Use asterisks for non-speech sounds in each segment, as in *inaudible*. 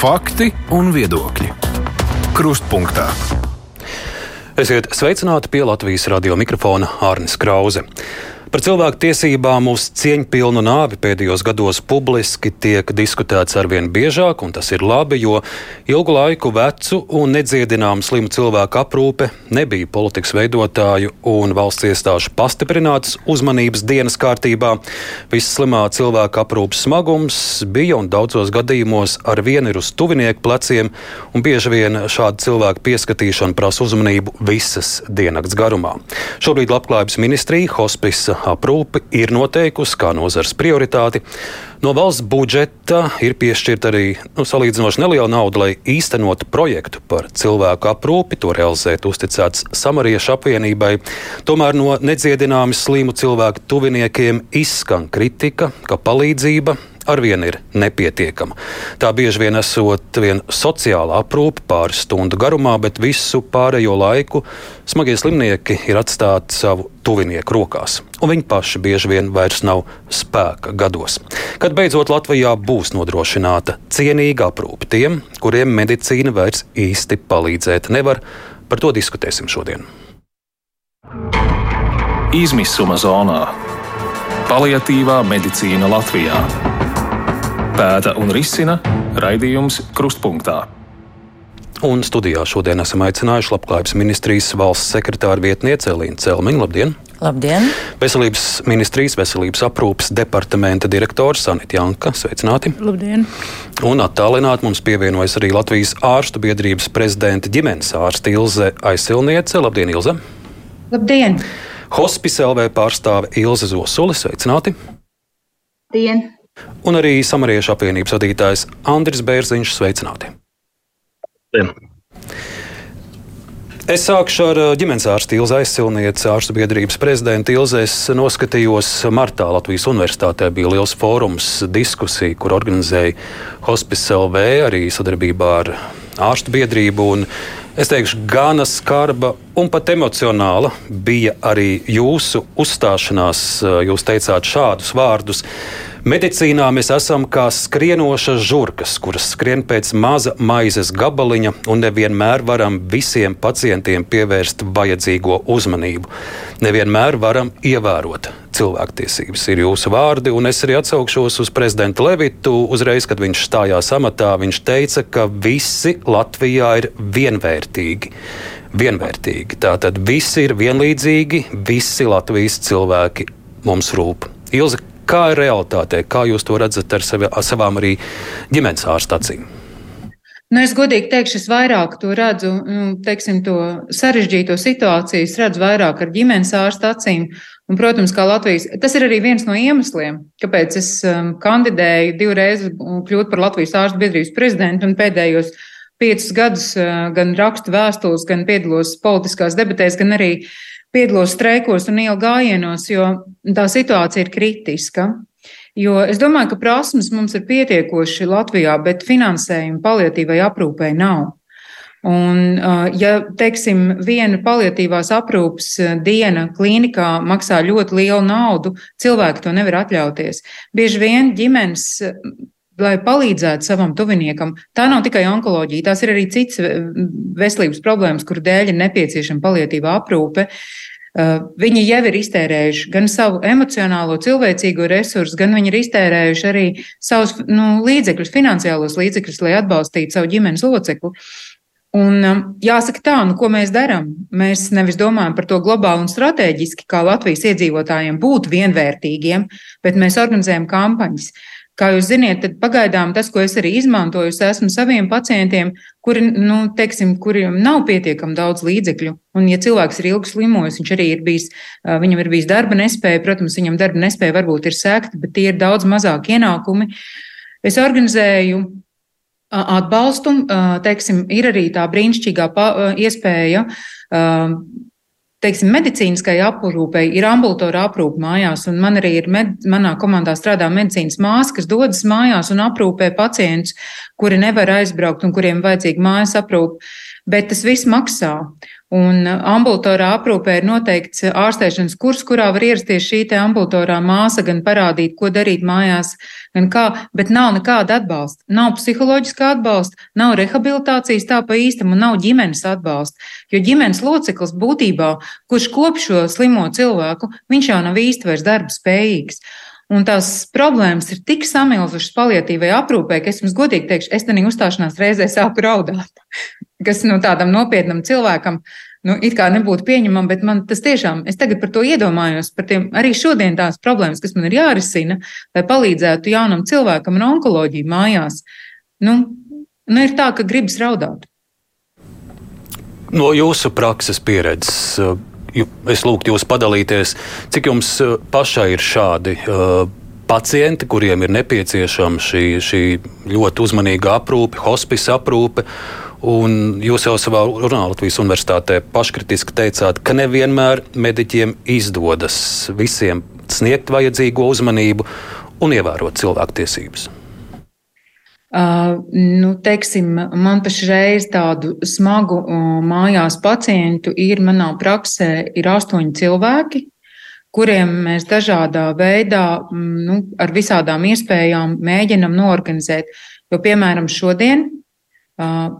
Fakti un viedokļi. Krustpunktā. Esiet sveicināti pie Latvijas radio mikrofona Ārnis Krause. Par cilvēku tiesībām uz cieņpilnu nāvi pēdējos gados publiski tiek diskutēts arvien biežāk, un tas ir labi, jo ilgu laiku vecu un nedziedināmu slimu cilvēku aprūpe nebija politikas veidotāju un valsts iestāžu pastiprinātas uzmanības dienas kārtībā. Viss slimā cilvēka aprūpes smagums bija un daudzos gadījumos ar vienu ir uz tuvinieku pleciem, un bieži vien šāda cilvēka pieskatīšana prasa uzmanību visas diennakts garumā. Šobrīd Labklājības ministrija hospisa aprūpe ir noteikusi kā nozars prioritāti. No valsts budžeta ir piešķirta arī nu, salīdzinoši neliela nauda, lai īstenotu projektu par cilvēku aprūpi. To realizēt uzticēts Samariešu apvienībai. Tomēr no nedziedināmi slimu cilvēku tuviniekiem izskan kritika, ka palīdzība arvien ir nepietiekama. Tā bieži vien esot vien sociāla aprūpe pāris stundu garumā, bet visu pārējo laiku smagie slimnieki ir atstāti savu tuvinieku rokās, un viņi paši bieži vien vairs nav spēka gados. Kad beidzot Latvijā būs nodrošināta cienīga aprūpe tiem, kuriem medicīna vairs īsti palīdzēt nevar, par to diskutēsim šodien. Izmisuma zonā - paliatīvā medicīna Latvijā pēta un risina raidījums Krustpunktā. Un studijā šodien esam aicinājuši Labklājības ministrijas valsts sekretāra vietnieci Elīnu Celmiņu. Labdien! Labdien! Veselības ministrijas veselības aprūpas departamenta direktors Sanita Janka. Sveicināti! Labdien! Un attālināti mums pievienojas arī Latvijas ārstu biedrības prezidenta ģimenes ārste Ilze Aizsilniece. Labdien, Ilze! Labdien! Hospice LV pārstāve Ilze Zosuli. Sveicināti! Labdien! Un arī Samariešu apvienības vadītājs Andris Bērziņš. Sveicināti! Dien. Es sākšu ar ģimenes ārstu Ilzu aizsilnieci, ārstu biedrības prezidenta Ilze. Es noskatījos martā Latvijas universitātē bija liels fórums diskusija, kur organizēja Hospice LV arī sadarbībā ar ārstu biedrību. Un es teikšu, gana skarba un pat emocionāla bija arī jūsu uzstāšanās. Jūs teicāt šādus vārdus. Medicīnā mēs esam kā skrienošas žurkas, kuras skrien pēc maza maizes gabaliņa, un nevienmēr varam visiem pacientiem pievērst vajadzīgo uzmanību. Nevienmēr varam ievērot cilvēktiesības. Ir jūsu vārdi, un es arī atsaukšos uz prezidentu Levitu. Uzreiz, kad viņš stājās amatā, viņš teica, ka visi Latvijā ir vienvērtīgi. Vienvērtīgi. Tātad visi ir vienlīdzīgi, visi Latvijas cilvēki mums rūp. Ilze, Kā ir realitātē? Kā jūs to redzat ar, sevi, ar savām arī ģimenes ārsta acīm? Nu, es godīgi teikšu, es vairāk to redzu, nu, teiksim, to sarežģīto situāciju, es redzu vairāk ar ģimenes ārsta acīm. Un, protams, kā Latvijas, tas ir arī viens no iemesliem, kāpēc es um, kandidēju divreiz kļūt par Latvijas ārstu biedrības prezidentu un pēdējos piecus gadus uh, gan rakstu vēstules, gan piedalos politiskās debatēs, gan arī piedalos streikos un ielu gājienos, jo tā situācija ir kritiska. Jo es domāju, ka prasmes mums ir pietiekoši Latvijā, bet finansējuma palietīvai aprūpei nav. Un, ja, teiksim, viena paliatīvās aprūpas diena klīnikā maksā ļoti lielu naudu, cilvēki to nevar atļauties. Bieži vien ģimenes lai palīdzētu savam tuviniekam. Tā nav tikai onkoloģija, tās ir arī citas veselības problēmas, kuru dēļ ir nepieciešama palietīva aprūpe. Uh, viņi jau ir iztērējuši gan savu emocionālo, cilvēcīgo resursu, gan viņi ir iztērējuši arī savus nu, līdzekļus, finansiālos līdzekļus, lai atbalstītu savu ģimenes locekli. Un um, jāsaka tā, nu, ko mēs darām. Mēs nevis domājam par to globāli un strateģiski, kā Latvijas iedzīvotājiem būt vienvērtīgiem, bet mēs organizējam kampaņas. Kā jūs zināt, tad pagaidām tas, ko es arī izmantoju, es esmu saviem pacientiem, kuri, nu, teiksim, kuriem nav pietiekami daudz līdzekļu. Un, ja cilvēks ir ilgi slimojis, viņš arī ir bijis, viņam ir bijis darba nespēja, protams, viņam darba nespēja varbūt ir sekta, bet tie ir daudz mazāk ienākumi. Es organizēju atbalstu, teiksim, ir arī tā brīnišķīgā iespēja teiksim, medicīniskai aprūpei ir ambulatora aprūpe mājās, un man arī ir, med, manā komandā strādā medicīnas māsa, kas dodas mājās un aprūpē pacientus, kuri nevar aizbraukt un kuriem vajadzīga mājas aprūpe. Bet tas viss maksā. Un ambulatorā aprūpē ir noteikts ārstēšanas kurs, kurā var ierasties šī te ambulatorā māsa, gan parādīt, ko darīt mājās, gan kā, bet nav nekāda atbalsta. Nav psiholoģiskā atbalsta, nav rehabilitācijas tā pa īstam un nav ģimenes atbalsta. Jo ģimenes loceklis būtībā, kurš kop šo slimo cilvēku, viņš jau nav īsti vairs darba spējīgs. Un tās problēmas ir tik samilzušas palietīvai aprūpē, ka es jums godīgi teikšu, es tenī uzstāšanās reizē sāku raudāt *laughs* kas nu, tādam nopietnam cilvēkam nu, it kā nebūtu pieņemama, bet man tas tiešām, es tagad par to iedomājos, par tiem arī šodien tās problēmas, kas man ir jārisina, lai palīdzētu jaunam cilvēkam ar onkoloģiju mājās. Nu, nu, ir tā, ka gribas raudāt. No jūsu prakses pieredzes, es lūgtu jūs padalīties, cik jums pašai ir šādi uh, pacienti, kuriem ir nepieciešama šī, šī ļoti uzmanīga aprūpe, hospice aprūpe. Un jūs jau savā runā Latvijas Universitātē paškritiski teicāt, ka nevienmēr mediķiem izdodas visiem sniegt vajadzīgo uzmanību un ievērot cilvēktiesības. Uh, nu, teiksim, man pašreiz tādu smagu uh, mājās pacientu ir manā praksē ir astoņi cilvēki, kuriem mēs dažādā veidā, nu, ar visādām iespējām mēģinam norganizēt. Jo, piemēram, šodien uh,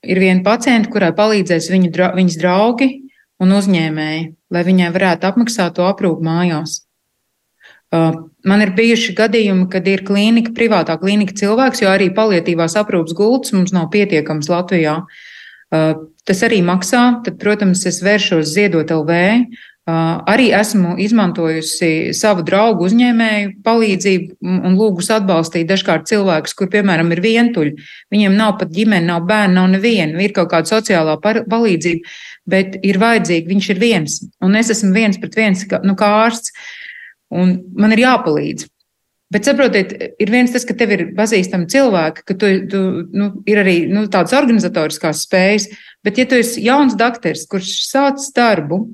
ir viena pacienta, kurai palīdzēs viņu, dra viņas draugi un uzņēmēji, lai viņai varētu apmaksāt to aprūpu mājās. Uh, man ir bijuši gadījumi, kad ir klīnika, privātā klīnika cilvēks, jo arī palietīvās aprūpas gultas mums nav pietiekams Latvijā. Uh, tas arī maksā, tad, protams, es vēršos ziedot LV, Arī esmu izmantojusi savu draugu uzņēmēju palīdzību un lūgus atbalstīt dažkārt cilvēkus, kur, piemēram, ir vientuļi. Viņiem nav pat ģimene, nav bērni, nav neviena, ir kaut kāda sociālā palīdzība, bet ir vajadzīga, viņš ir viens. Un es esmu viens pret viens, nu, kā ārsts, un man ir jāpalīdz. Bet saprotiet, ir viens tas, ka tev ir pazīstami cilvēki, ka tu, tu nu, ir arī nu, tādas organizatoriskās spējas, bet ja tu esi jauns dakteris, kurš sāc darbu,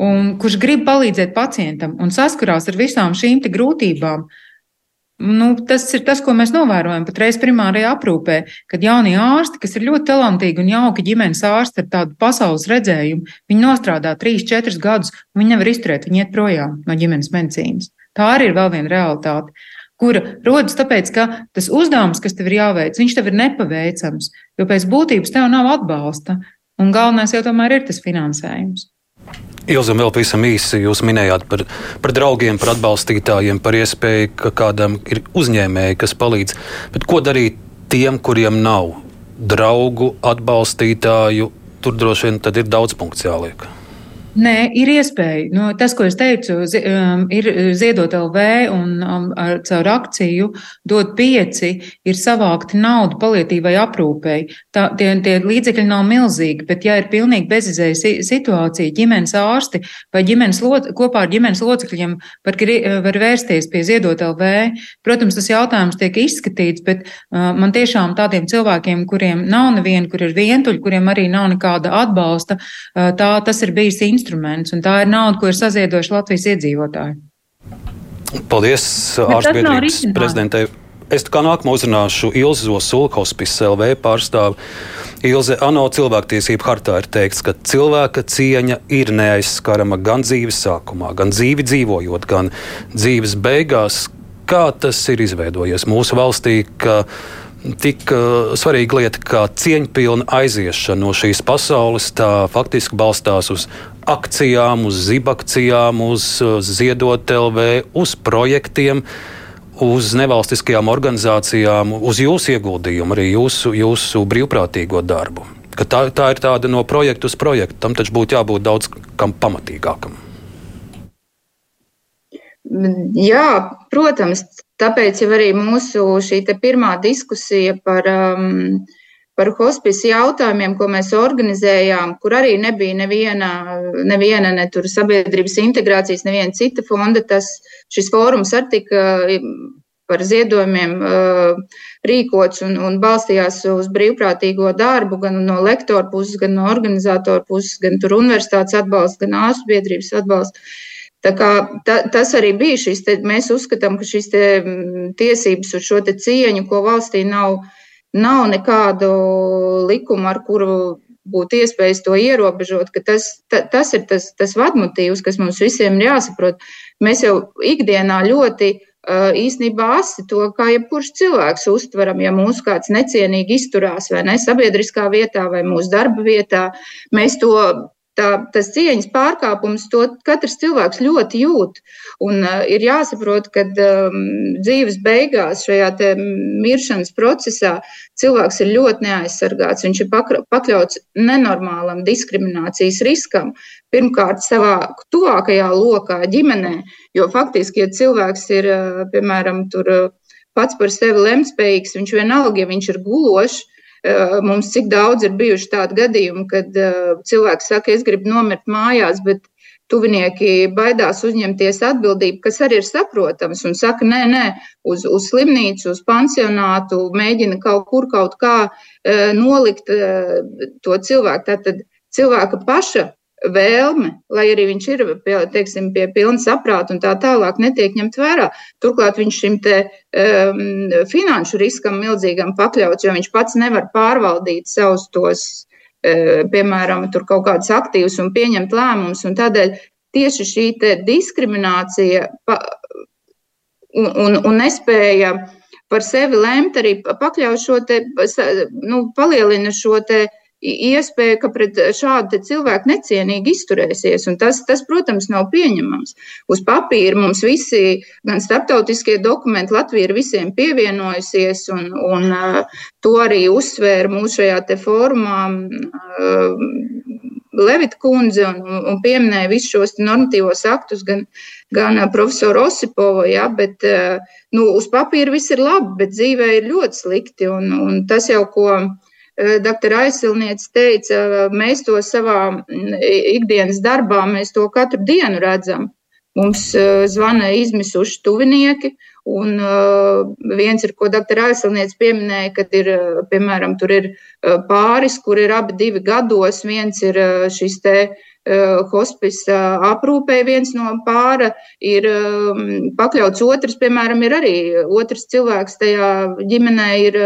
un kurš grib palīdzēt pacientam un saskarās ar visām šīm grūtībām. Nu, tas ir tas, ko mēs novērojam patreiz primārajā aprūpē, kad jaunie ārsti, kas ir ļoti talantīgi un jauki ģimenes ārsti ar tādu pasaules redzējumu, viņi nostrādā 3, 4 gadus, un viņi nevar izturēt, viņi iet projām no ģimenes medicīnas. Tā arī ir vēl viena realitāte, kura rodas tāpēc, ka tas uzdevums, kas tev ir jāveic, viņš tev ir nepaveicams, jo pēc būtības tev nav atbalsta, un galvenais jau tomēr ir tas finansējums. Ilzam, vēl pavisam īsi jūs minējāt par, par draugiem, par atbalstītājiem, par iespēju, ka kādam ir uzņēmēji, kas palīdz. Bet ko darīt tiem, kuriem nav draugu, atbalstītāju? Tur droši vien ir daudz punktu jāliek. Nē, ir iespēja. Nu, tas, ko es teicu, zi, um, ir ziedot LV un um, ar, caur akciju dot pieci, ir savākti naudu palietīvai aprūpēji. Tā, tie, tie līdzekļi nav milzīgi, bet ja ir pilnīgi bezizēja situācija, ģimenes ārsti vai ģimenes lot, kopā ar ģimenes locekļiem var, var vērsties pie ziedot LV, protams, tas jautājums tiek izskatīts, bet uh, man tiešām tādiem cilvēkiem, kuriem nav neviena, kur ir vientuļi, kuriem arī nav nekāda atbalsta, uh, tā, tas ir bijis instruments instruments, un tā ir nauda, ko ir saziedojuši Latvijas iedzīvotāji. Paldies ārstbiedrības prezidentei. Es kā nākamo uzrunāšu Ilzi Zosulu, Hospice LV pārstāvu. Ilze ANO cilvēktiesību hartā ir teikts, ka cilvēka cieņa ir neaizskarama gan dzīves sākumā, gan dzīvi dzīvojot, gan dzīves beigās. Kā tas ir izveidojies mūsu valstī, ka tik uh, svarīga lieta kā cieņpilna aiziešana no šīs pasaules, tā faktiski balstās uz akcijām, uz zibakcijām, uz uh, ziedot LV, uz projektiem. Uz nevalstiskajām organizācijām, uz jūsu ieguldījumu, arī jūsu, jūsu brīvprātīgo darbu. Ka tā, tā ir tāda no projekta uz projektu. Tam taču būtu jābūt daudz kam pamatīgākam. Jā, protams, Tāpēc jau arī mūsu šī pirmā diskusija par, um, par hospice jautājumiem, ko mēs organizējām, kur arī nebija neviena, neviena ne tur sabiedrības integrācijas, neviena cita fonda, tas šis fórums arī tika par ziedojumiem uh, rīkots un, un balstījās uz brīvprātīgo darbu gan no lektora puses, gan no organizatora puses, gan tur universitātes atbalsts, gan ārstu biedrības atbalsts. Tā kā, ta, tas arī bija šis, te, mēs uzskatām, ka šīs tiesības uz šo cieņu, ko valstī nav, nav nekādu likumu, ar kuru būtu iespējas to ierobežot, ka tas, ta, tas ir tas, tas vadmotīvs, kas mums visiem ir jāsaprot. Mēs jau ikdienā ļoti īstenībā asi to, kā jebkurš cilvēks uztveram, ja mūsu kāds necienīgi izturās vai ne sabiedriskā vietā vai mūsu darba vietā. Mēs to tā, tas cieņas pārkāpums, to katrs cilvēks ļoti jūt. Un uh, ir jāsaprot, ka um, dzīves beigās, šajā miršanas procesā, cilvēks ir ļoti neaizsargāts. Viņš ir pakļauts nenormālam diskriminācijas riskam. Pirmkārt, savā tuvākajā lokā, ģimenē, jo faktiski, ja cilvēks ir, uh, piemēram, tur, uh, pats par sevi lemtspējīgs, viņš vienalga, ja viņš ir gulošs, mums cik daudz ir bijuši tādi gadījumi, kad eh, cilvēks saka, es gribu nomirt mājās, bet tuvinieki baidās uzņemties atbildību, kas arī ir saprotams, un saka, nē, nē, uz, uz slimnīcu, uz pansionātu, mēģina kaut kur kaut kā eh, nolikt to cilvēku. Tātad cilvēka paša vēlme, lai arī viņš ir pie, teiksim, pie pilna saprāta un tā tālāk, netiek ņemt vērā. Turklāt viņš šim te, um, finanšu riskam milzīgam pakļauts, jo viņš pats nevar pārvaldīt savus tos, uh, piemēram, tur kaut kādus aktīvus un pieņemt lēmumus. Tādēļ tieši šī diskriminācija pa, un, un, un nespēja par sevi lemt arī pakļauj šo te, nu, palielina šo te iespēja, ka pret šādu cilvēku necienīgi izturēsies. Tas, tas, protams, nav pieņemams. Uz papīra mums visi, gan starptautiskie dokumenti, Latvija ir visiem pievienojusies, un, un to arī uzsvēra mūsu šajā fórumā. Uh, Levita kundze un, un pieminēja visus šos normatīvos aktus, gan, gan profesoru Osipova, ja, bet nu, uz papīra viss ir labi, bet dzīvē ir ļoti slikti. Un, un tas jau, ko Eh, doktora aizsilniece teica, mēs to savā mm, ikdienas darbā, mēs to katru dienu redzam. Mums eh, zvana izmisuši tuvinieki, un eh, viens ir, ko doktora aizsilniece pieminēja, kad ir, piemēram, tur ir pāris, kur ir abi divi gados, viens ir šis te hospisa aprūpē viens no pāra ir pakļauts otrs, piemēram, ir arī otrs cilvēks tajā ģimenē ir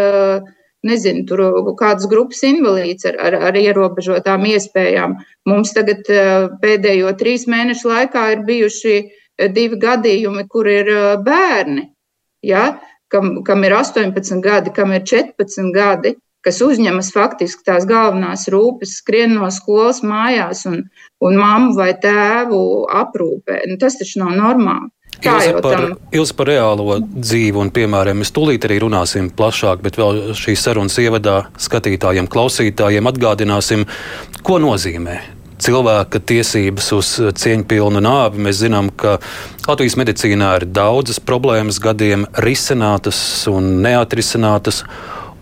nezinu, tur kādas grupas invalīds ar, ar, ar ierobežotām iespējām. Mums tagad eh, pēdējo trīs mēnešu laikā ir bijuši eh, divi gadījumi, kur ir eh, bērni, ja, kam, kam ir 18 gadi, kam ir 14 gadi, kas uzņemas faktiski tās galvenās rūpes, skrien no skolas mājās un, un mammu vai tēvu aprūpē. Nu, tas taču nav normāli. Ilzi par, ilzi par reālo dzīvi un piemēriem mēs tūlīt arī runāsim plašāk, bet vēl šīs sarunas ievadā skatītājiem, klausītājiem atgādināsim, ko nozīmē cilvēka tiesības uz cieņpilnu nāvi. Mēs zinām, ka Latvijas medicīnā ir daudzas problēmas gadiem risinātas un neatrisinātas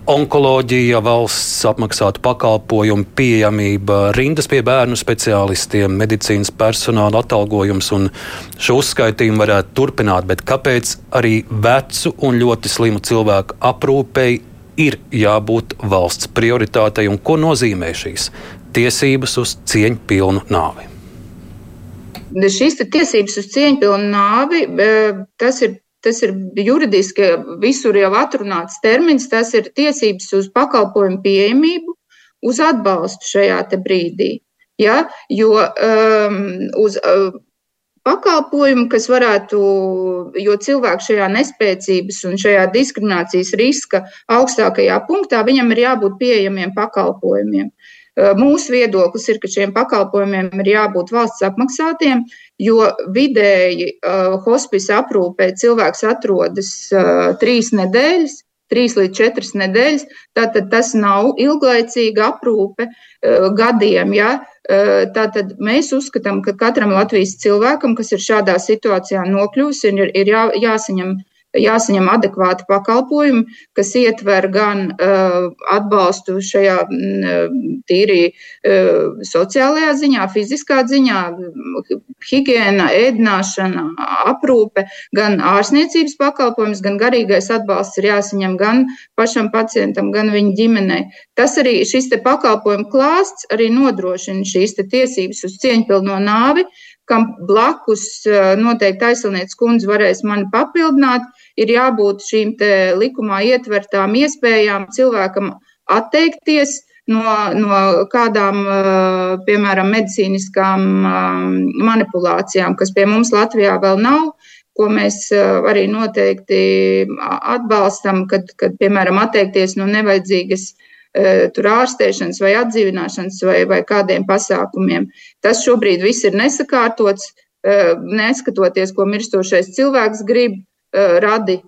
onkoloģija, valsts apmaksātu pakalpojumu pieejamība, rindas pie bērnu speciālistiem, medicīnas personāla atalgojums un šo uzskaitījumu varētu turpināt. Bet kāpēc arī vecu un ļoti slimu cilvēku aprūpei ir jābūt valsts prioritātei un ko nozīmē šīs tiesības uz cieņpilnu nāvi? Šīs tiesības uz cieņpilnu nāvi, eh, tas ir tas ir juridiski visur jau atrunāts termins, tas ir tiesības uz pakalpojumu pieejamību, uz atbalstu šajā brīdī. Ja? Jo um, uz uh, pakalpojumu, kas varētu, jo cilvēks šajā nespēcības un šajā diskriminācijas riska augstākajā punktā, viņam ir jābūt pieejamiem pakalpojumiem. Uh, mūsu viedoklis ir, ka šiem pakalpojumiem ir jābūt valsts apmaksātiem, jo vidēji uh, hospisa aprūpē cilvēks atrodas uh, trīs nedēļas, trīs līdz četras nedēļas. Tātad tas nav ilglaicīga aprūpe uh, gadiem. Ja? Uh, tātad mēs uzskatām, ka katram Latvijas cilvēkam, kas ir šādā situācijā nokļūs, ir, ir jā, jāsaņem jāsaņem adekvāti pakalpojumi, kas ietver gan uh, atbalstu šajā mm, tīri uh, sociālajā ziņā, fiziskā ziņā, higiēna, ēdināšana, aprūpe, gan ārsniecības pakalpojums, gan garīgais atbalsts ir jāsaņem gan pašam pacientam, gan viņa ģimenei. Tas arī šis te pakalpojumu klāsts arī nodrošina šīs te tiesības uz cieņpilno nāvi, kam blakus eh, noteikti aizsilnieces kundze varēs mani papildināt, ir jābūt šīm likumā ietvertām iespējām cilvēkam atteikties no, no kādām, piemēram, medicīniskām manipulācijām, kas pie mums Latvijā vēl nav ko mēs arī noteikti atbalstam, kad, kad piemēram, atteikties no nevajadzīgas tur ārstēšanas vai atdzīvināšanas vai, vai kādiem pasākumiem. Tas šobrīd viss ir nesakārtots, neskatoties, ko mirstošais cilvēks grib, radi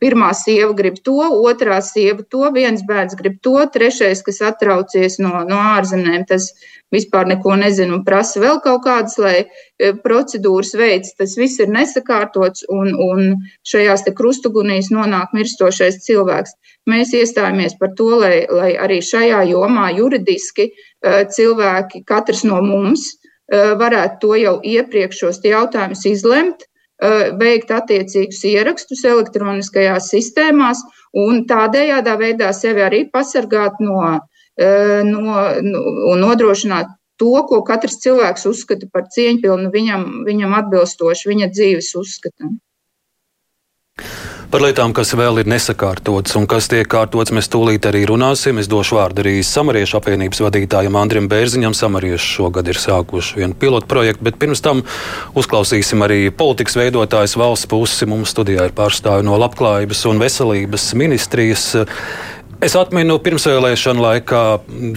pirmā sieva grib to, otrā sieva to, viens bērns grib to, trešais, kas atraucies no, no ārzemēm, tas vispār neko nezina un prasa vēl kaut kādas, lai e, procedūras veids. Tas viss ir nesakārtots un, un šajās te krustugunīs nonāk mirstošais cilvēks. Mēs iestājāmies par to, lai, lai arī šajā jomā juridiski cilvēki, katrs no mums, varētu to jau iepriekš šos jautājumus izlemt, Eh, veikt attiecīgus ierakstus elektroniskajās sistēmās un tādējādā veidā sevi arī pasargāt no, eh, no, no un nodrošināt to, ko katrs cilvēks uzskata par cieņpilnu, viņam, viņam atbilstoši viņa dzīves uzskatam. Par lietām, kas vēl ir nesakārtotas un kas tiek kārtotas, mēs tūlīt arī runāsim. Es došu vārdu arī Samariešu apvienības vadītājam Andrim Bērziņam. Samarieši šogad ir sākuši vienu pilotu projektu, bet pirms tam uzklausīsim arī politikas veidotājs valsts pusi. Mums studijā ir pārstāvi no Labklājības un veselības ministrijas. Es atminu pirmsvēlēšanu laikā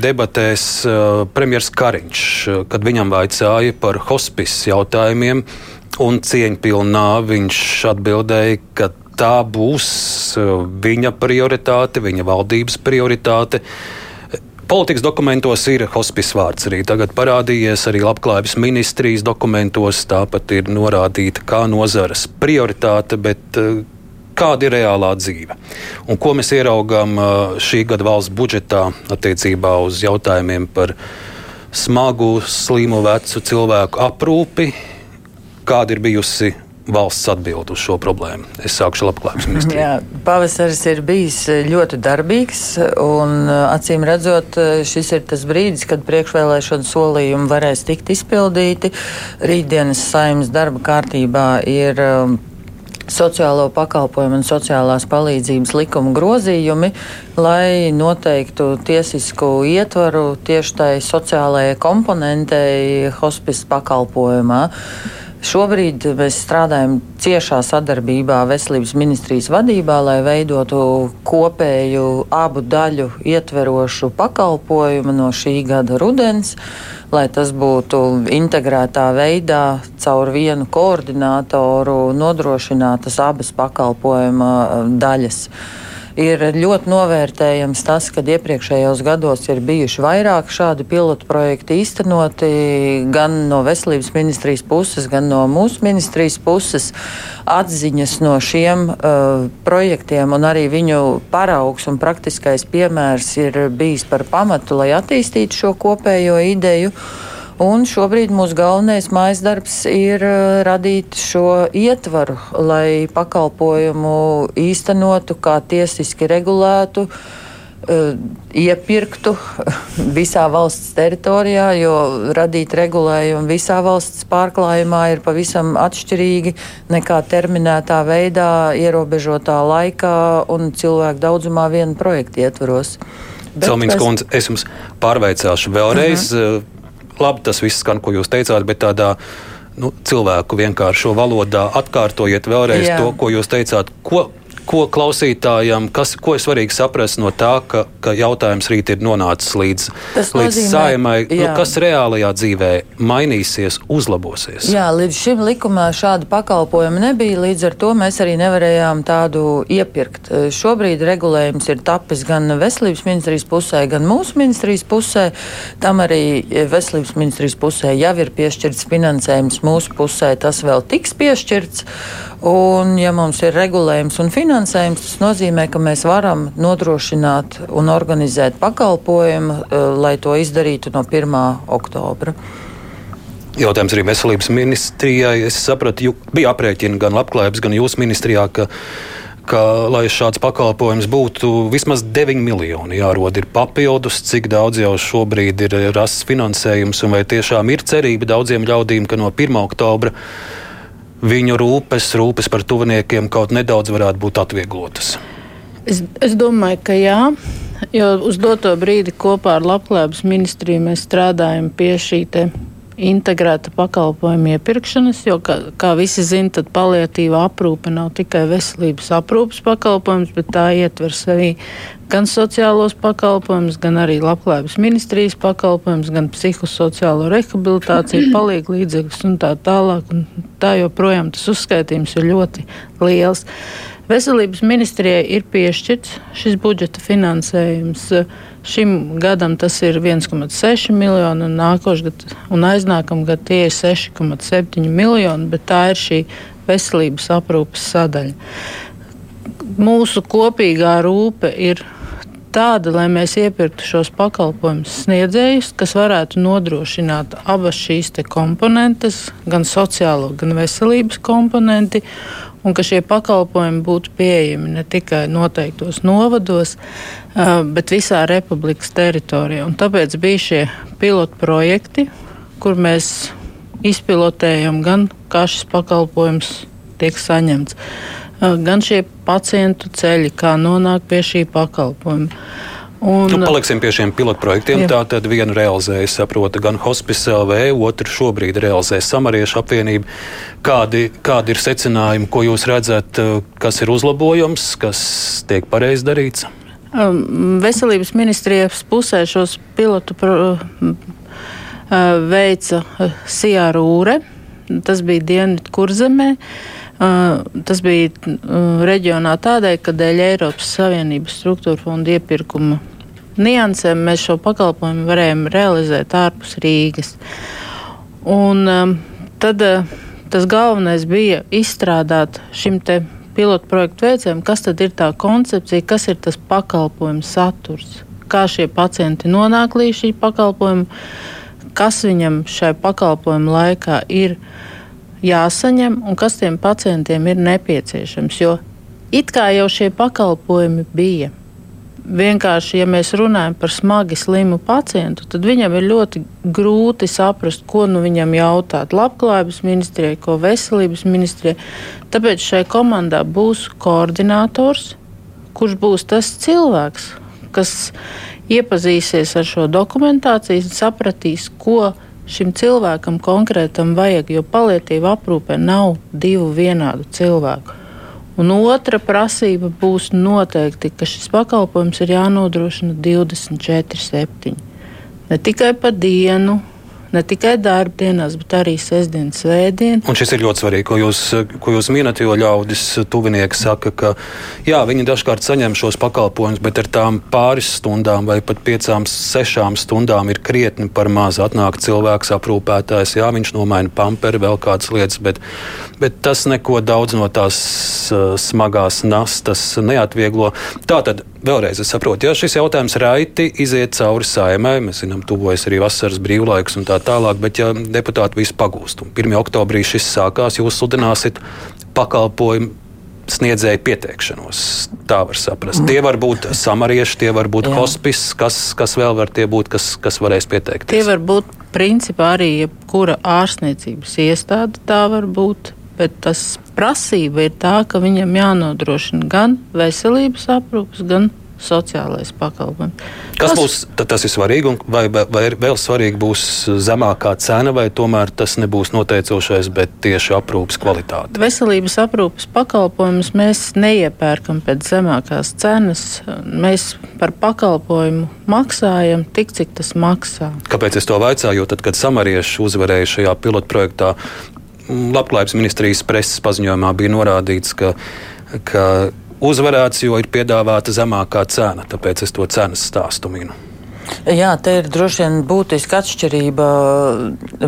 debatēs uh, premjerministrs Kariņš, kad viņam vaicāja par hospice jautājumiem un cieņpilnā viņš atbildēja, ka tā būs uh, viņa prioritāte, viņa valdības prioritāte. Politikas dokumentos ir hospice vārds arī tagad parādījies, arī labklājības ministrijas dokumentos tāpat ir norādīta kā nozares prioritāte, bet uh, kāda ir reālā dzīve. Un ko mēs ieraugām uh, šī gada valsts budžetā attiecībā uz jautājumiem par smagu, slimu vecu cilvēku aprūpi, kāda ir bijusi valsts atbild uz šo problēmu? Es sākušu labklājības *laughs* ministriju. Jā, pavasaris ir bijis ļoti darbīgs, un acīm redzot, šis ir tas brīdis, kad priekšvēlēšana solījumi varēs tikt izpildīti. Rītdienas saimnes darba kārtībā ir sociālo pakalpojumu un sociālās palīdzības likuma grozījumi, lai noteiktu tiesisku ietvaru tieši tai sociālajai komponentei hospice pakalpojumā. Šobrīd mēs strādājam ciešā sadarbībā Veselības ministrijas vadībā, lai veidotu kopēju abu daļu ietverošu pakalpojumu no šī gada rudens, lai tas būtu integrētā veidā caur vienu koordinātoru nodrošinātas abas pakalpojuma daļas ir ļoti novērtējams tas, ka iepriekšējos gados ir bijuši vairāk šādi pilotu projekti īstenoti gan no veselības ministrijas puses, gan no mūsu ministrijas puses. Atziņas no šiem uh, projektiem un arī viņu paraugs un praktiskais piemērs ir bijis par pamatu, lai attīstītu šo kopējo ideju. Un šobrīd mūsu galvenais mājas darbs ir uh, radīt šo ietvaru, lai pakalpojumu īstenotu, kā tiesiski regulētu, uh, iepirktu *laughs* visā valsts teritorijā, jo radīt regulējumu visā valsts pārklājumā ir pavisam atšķirīgi nekā terminētā veidā, ierobežotā laikā un cilvēku daudzumā vienu projektu ietvaros. Celmīns kundze, es jums pārveicāšu vēlreiz. Uh -huh labi tas viss skan, ko jūs teicāt, bet tādā nu, cilvēku vienkāršo valodā atkārtojiet vēlreiz Jā. to, ko jūs teicāt. Ko, ko klausītājam, kas, ko ir svarīgi saprast no tā, ka, ka jautājums rīt ir nonācis līdz, Tas līdz nozīmē, saimai, nu, kas reālajā dzīvē mainīsies, uzlabosies? Jā, līdz šim likumā šāda pakalpojuma nebija, līdz ar to mēs arī nevarējām tādu iepirkt. Šobrīd regulējums ir tapis gan veselības ministrijas pusē, gan mūsu ministrijas pusē. Tam arī veselības ministrijas pusē jau ir piešķirts finansējums, mūsu pusē tas vēl tiks piešķirts. Un, ja mums ir regulējums un finansējums, tas nozīmē, ka mēs varam nodrošināt un organizēt pakalpojumu, eh, lai to izdarītu no 1. oktobra. Jautājums arī veselības ministrijai. Es sapratu, bija aprēķini gan labklājības, gan jūsu ministrijā, ka, ka, lai šāds pakalpojums būtu, vismaz 9 miljoni jārod ir papildus, cik daudz jau šobrīd ir rasts finansējums, un vai tiešām ir cerība daudziem ļaudīm, ka no 1. oktobra viņu rūpes, rūpes par tuviniekiem kaut nedaudz varētu būt atvieglotas? Es, es domāju, ka jā. jo uz doto brīdi kopā ar Labklājības ministriju mēs strādājam pie šī integrēta pakalpojuma iepirkšanas, jo, kā, kā visi zina, tad paliatīva aprūpe nav tikai veselības aprūpes pakalpojums, bet tā ietver sevī gan sociālos pakalpojumus, gan arī labklājības ministrijas pakalpojumus, gan psihosociālo rehabilitāciju, *clears throat* palīgu līdzekļus un tā tālāk. Un tā joprojām tas uzskaitījums ir ļoti liels. Veselības ministrijai ir piešķirts šis budžeta finansējums. Šim gadam tas ir 1,6 miljoni, un nākošais un aiznākamā gada tie ir 6,7 miljoni, bet tā ir šī veselības aprūpes sadaļa. Mūsu kopīgā rūpe ir tāda, lai mēs iepirktu šos pakalpojumus sniedzējus, kas varētu nodrošināt abas šīs komponentes, gan sociālo, gan veselības komponenti, un ka šie pakalpojumi būtu pieejami ne tikai noteiktos novados, bet visā republikas teritorijā. Un tāpēc bija šie pilotu projekti, kur mēs izpilotējam gan kā šis pakalpojums tiek saņemts, gan šie pacientu ceļi, kā nonākt pie šī pakalpojuma. Un, nu, paliksim pie šiem pilotprojektiem. Tā tad vienu realizēja, saprota, gan Hospice LV, otru šobrīd realizē Samariešu apvienība. Kādi, kādi ir secinājumi, ko jūs redzat, kas ir uzlabojums, kas tiek pareizi darīts? Um, veselības ministrijas pusē šos pilotu pro, uh, veica uh, Sijārūre. Tas bija Dienvidu kurzemē. Uh, tas bija reģionā tādēļ, ka dēļ Eiropas Savienības struktūra fonda iepirkuma niansēm mēs šo pakalpojumu varējām realizēt ārpus Rīgas. Un, um, tad uh, tas galvenais bija izstrādāt šim te pilotu projektu veicējiem, kas tad ir tā koncepcija, kas ir tas pakalpojuma saturs, kā šie pacienti nonāk līdz šī pakalpojuma, kas viņam šai pakalpojuma laikā ir jāsaņem un kas tiem pacientiem ir nepieciešams. Jo it kā jau šie pakalpojumi bija vienkārši, ja mēs runājam par smagi slimu pacientu, tad viņam ir ļoti grūti saprast, ko nu viņam jautāt Labklājības ministrijai, ko veselības ministrijai. Tāpēc šai komandā būs koordinators, kurš būs tas cilvēks, kas iepazīsies ar šo dokumentāciju, sapratīs, ko šim cilvēkam konkrētam vajag, jo palietīva aprūpe nav divu vienādu cilvēku. Un otra prasība būs noteikti, ka šis pakalpojums ir jānodrošina 24, 7. Ne tikai pa dienu, ne tikai darbdienās, bet arī sestdienas, svētdienas. Un šis ir ļoti svarīgi, ko jūs, ko jūs minat, jo ļaudis tuvinieki saka, ka jā, viņi dažkārt saņem šos pakalpojumus, bet ar tām pāris stundām vai pat piecām, sešām stundām ir krietni par maz. Atnāk cilvēks aprūpētājs, jā, viņš nomaina pamperi, vēl kādas lietas, bet, bet tas neko daudz no tās uh, smagās nastas neatvieglo. Tātad vēlreiz es saprotu, ja šis jautājums raiti iziet cauri saimai, mēs zinām, tuvojas arī vasaras brīvlaiks un tā tālāk, bet ja deputāti visu pagūst un 1. oktobrī šis sākās, jūs sludināsiet pakalpojumu sniedzēju pieteikšanos. Tā var saprast. Mm. Tie var būt samarieši, tie var būt hospice, kas, kas vēl var tie būt, kas, kas varēs pieteikties. Tie var būt principā arī jebkura ārstniecības iestāde, tā var būt. Bet tas prasība ir tā, ka viņam jānodrošina gan veselības aprūpes, gan sociālais pakalpojums. Kas būs tas ir svarīgi, vai, vai, vai vēl svarīgi būs zemākā cena, vai tomēr tas nebūs noteicošais, bet tieši aprūpes kvalitāte? Veselības aprūpes pakalpojumus mēs neiepērkam pēc zemākās cenas. Mēs par pakalpojumu maksājam tik, cik tas maksā. Kāpēc es to vaicāju? Jo tad, kad samarieši uzvarēja šajā pilotprojektā, Labklājības ministrijas preses paziņojumā bija norādīts, ka, ka uzvarēts, jo ir piedāvāta zemākā cena. Tāpēc es to cenas stāstu minu. Jā, te ir droši vien būtiska atšķirība.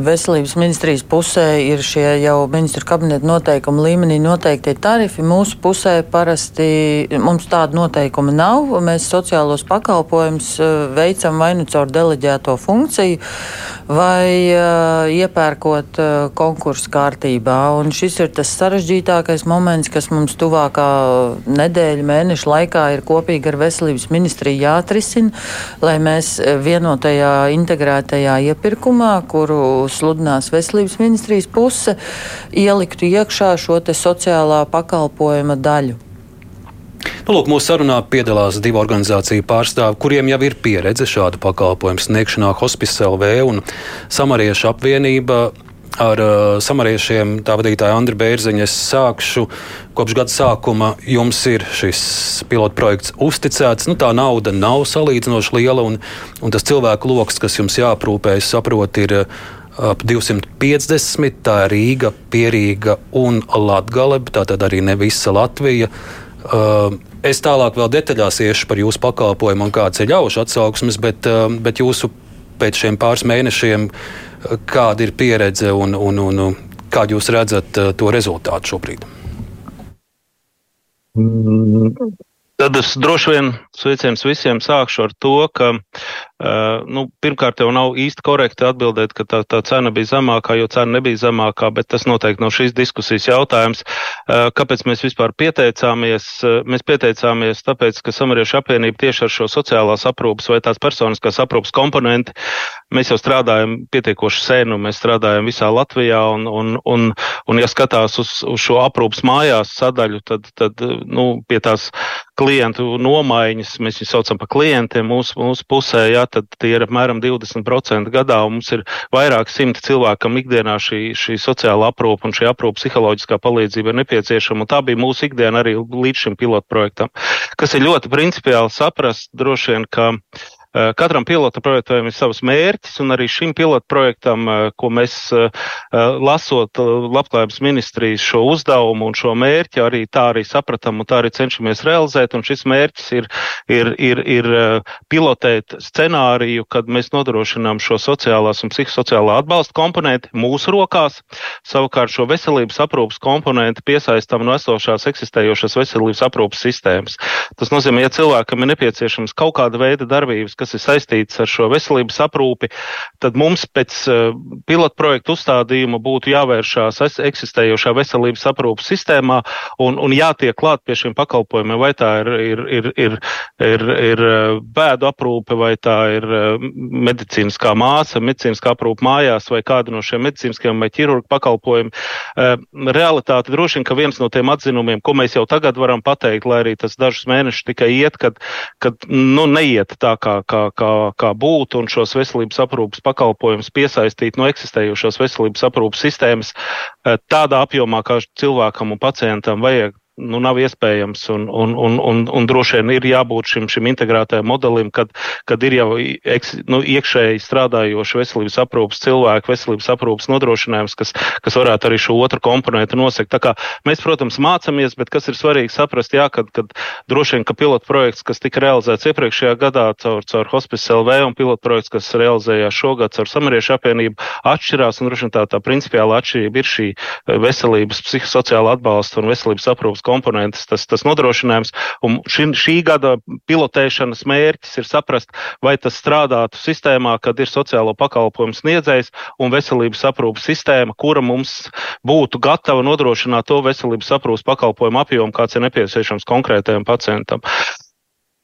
Veselības ministrijas pusē ir šie jau ministru kabineta noteikumu līmenī noteiktie tarifi. Mūsu pusē parasti mums tāda noteikuma nav. Mēs sociālos pakalpojumus eh, veicam vai nu caur deleģēto funkciju, vai uh, iepērkot uh, konkursu kārtībā. Un šis ir tas sarežģītākais moments, kas mums tuvākā nedēļa, mēneša laikā ir kopīgi ar veselības ministriju jāatrisina, lai mēs vienotajā integrētajā iepirkumā, kuru sludinās veselības ministrijas puse, ieliktu iekšā šo sociālā pakalpojuma daļu. Nu, lūk, mūsu sarunā piedalās divu organizāciju pārstāvi, kuriem jau ir pieredze šādu pakalpojumu sniegšanā Hospice LV un Samariešu apvienība ar uh, samariešiem, tā vadītāja Andra Bērziņa. Es sākšu kopš gada sākuma. Jums ir šis pilotprojekts uzticēts. Nu, tā nauda nav salīdzinoši liela, un, un tas cilvēku lokus, kas jums jāprūpē, es saprotu, ir uh, ap 250. Tā ir Rīga, Pierīga un Latgale. Tā tad arī ne visa Latvija. Uh, es tālāk vēl detaļās iešu par jūsu pakalpojumu un kāds ir ļaužu atsauksmes, bet, uh, bet jūsu pēc šiem pāris mēnešiem kāda ir pieredze un, un, un kādu jūs redzat uh, to rezultātu šobrīd? Mm, tad es droši vien sveiciens visiem sākšu ar to, ka nu, pirmkārt, jau nav īsti korekti atbildēt, ka tā, tā cena bija zemākā, jo cena nebija zemākā, bet tas noteikti nav šīs diskusijas jautājums. Uh, kāpēc mēs vispār pieteicāmies? Uh, mēs pieteicāmies tāpēc, ka Samariešu apvienība tieši ar šo sociālās aprūpas vai tās personiskās aprūpas komponenti mēs jau strādājam pietiekoši sen, un mēs strādājam visā Latvijā, un, un, un, un ja skatās uz, uz šo aprūpas mājās sadaļu, tad, tad nu, pie tās klientu nomaiņas, mēs viņus saucam par klientiem mūsu, mūsu pusē, jā, tad tie ir apmēram 20% gadā, un mums ir vairāk simti cilvēkam ikdienā šī, šī sociāla aprūpa un šī aprūpa psiholoģiskā palīdzība ir nepieciešama, tā bija mūsu ikdiena arī līdz šim pilotprojektam, kas ir ļoti principiāli saprast droši vien, ka uh, katram pilota projektam ir savs mērķis, un arī šim pilota projektam, eh, ko mēs eh, lasot labklājības ministrijas šo uzdevumu un šo mērķi, arī tā arī sapratām un tā arī cenšamies realizēt. Un šis mērķis ir, ir, ir, ir pilotēt scenāriju, kad mēs nodrošinām šo sociālās un psihosociālā atbalsta komponenti mūsu rokās, savukārt šo veselības aprūpas komponenti piesaistām no esošās eksistējošās veselības aprūpas sistēmas. Tas nozīmē, ja cilvēkam ir nepieciešams kaut kāda veida darbības, kas ir saistīts ar šo veselības aprūpi, tad mums pēc uh, pilotprojektu uzstādījuma būtu jāvēršās eksistējošā veselības aprūpas sistēmā un, un jātiek klāt pie šiem pakalpojumiem, vai tā ir, ir, ir, ir, ir, ir eh, bēdu aprūpe, vai tā ir uh, medicīniskā māsa, medicīniskā aprūpe mājās, vai kāda no šiem medicīniskiem vai ķirurgu pakalpojumiem. Realitāte droši vien, ka viens no tiem atzinumiem, ko mēs jau tagad varam pateikt, lai arī tas dažus mēnešus tikai iet, kad, kad nu, neiet tā, kā, kā, kā, kā būtu un šos veselības aprūpas pakalpojumus piesaistīt no eksistējošās veselības aprūpas sistēmas eh, tādā apjomā, kā cilvēkam un pacientam vajag nu, nav iespējams. Un, un, un, un, un droši vien ir jābūt šim, šim integrētajam modelim, kad, kad ir jau eks, nu, iekšēji strādājoši veselības aprūpas cilvēki, veselības aprūpas nodrošinājums, kas, kas varētu arī šo otru komponentu nosegt. Mēs, protams, mācāmies, bet kas ir svarīgi saprast, jā, kad, kad droši vien, ka pilotu projekts, kas tika realizēts iepriekšējā gadā caur, caur Hospice LV un pilotu projekts, kas realizējās šogad caur Samariešu apvienību, atšķirās un droši vien tā, tā principiāla atšķirība ir šī veselības, psihosociāla atbalsta un veselības aprūpas komponentes, tas, tas nodrošinājums. Un šī, šī gada pilotēšanas mērķis ir saprast, vai tas strādātu sistēmā, kad ir sociālo pakalpojumu sniedzējs un veselības aprūpas sistēma, kura mums būtu gatava nodrošināt to veselības aprūpas pakalpojumu apjomu, kāds ir nepieciešams konkrētajam pacientam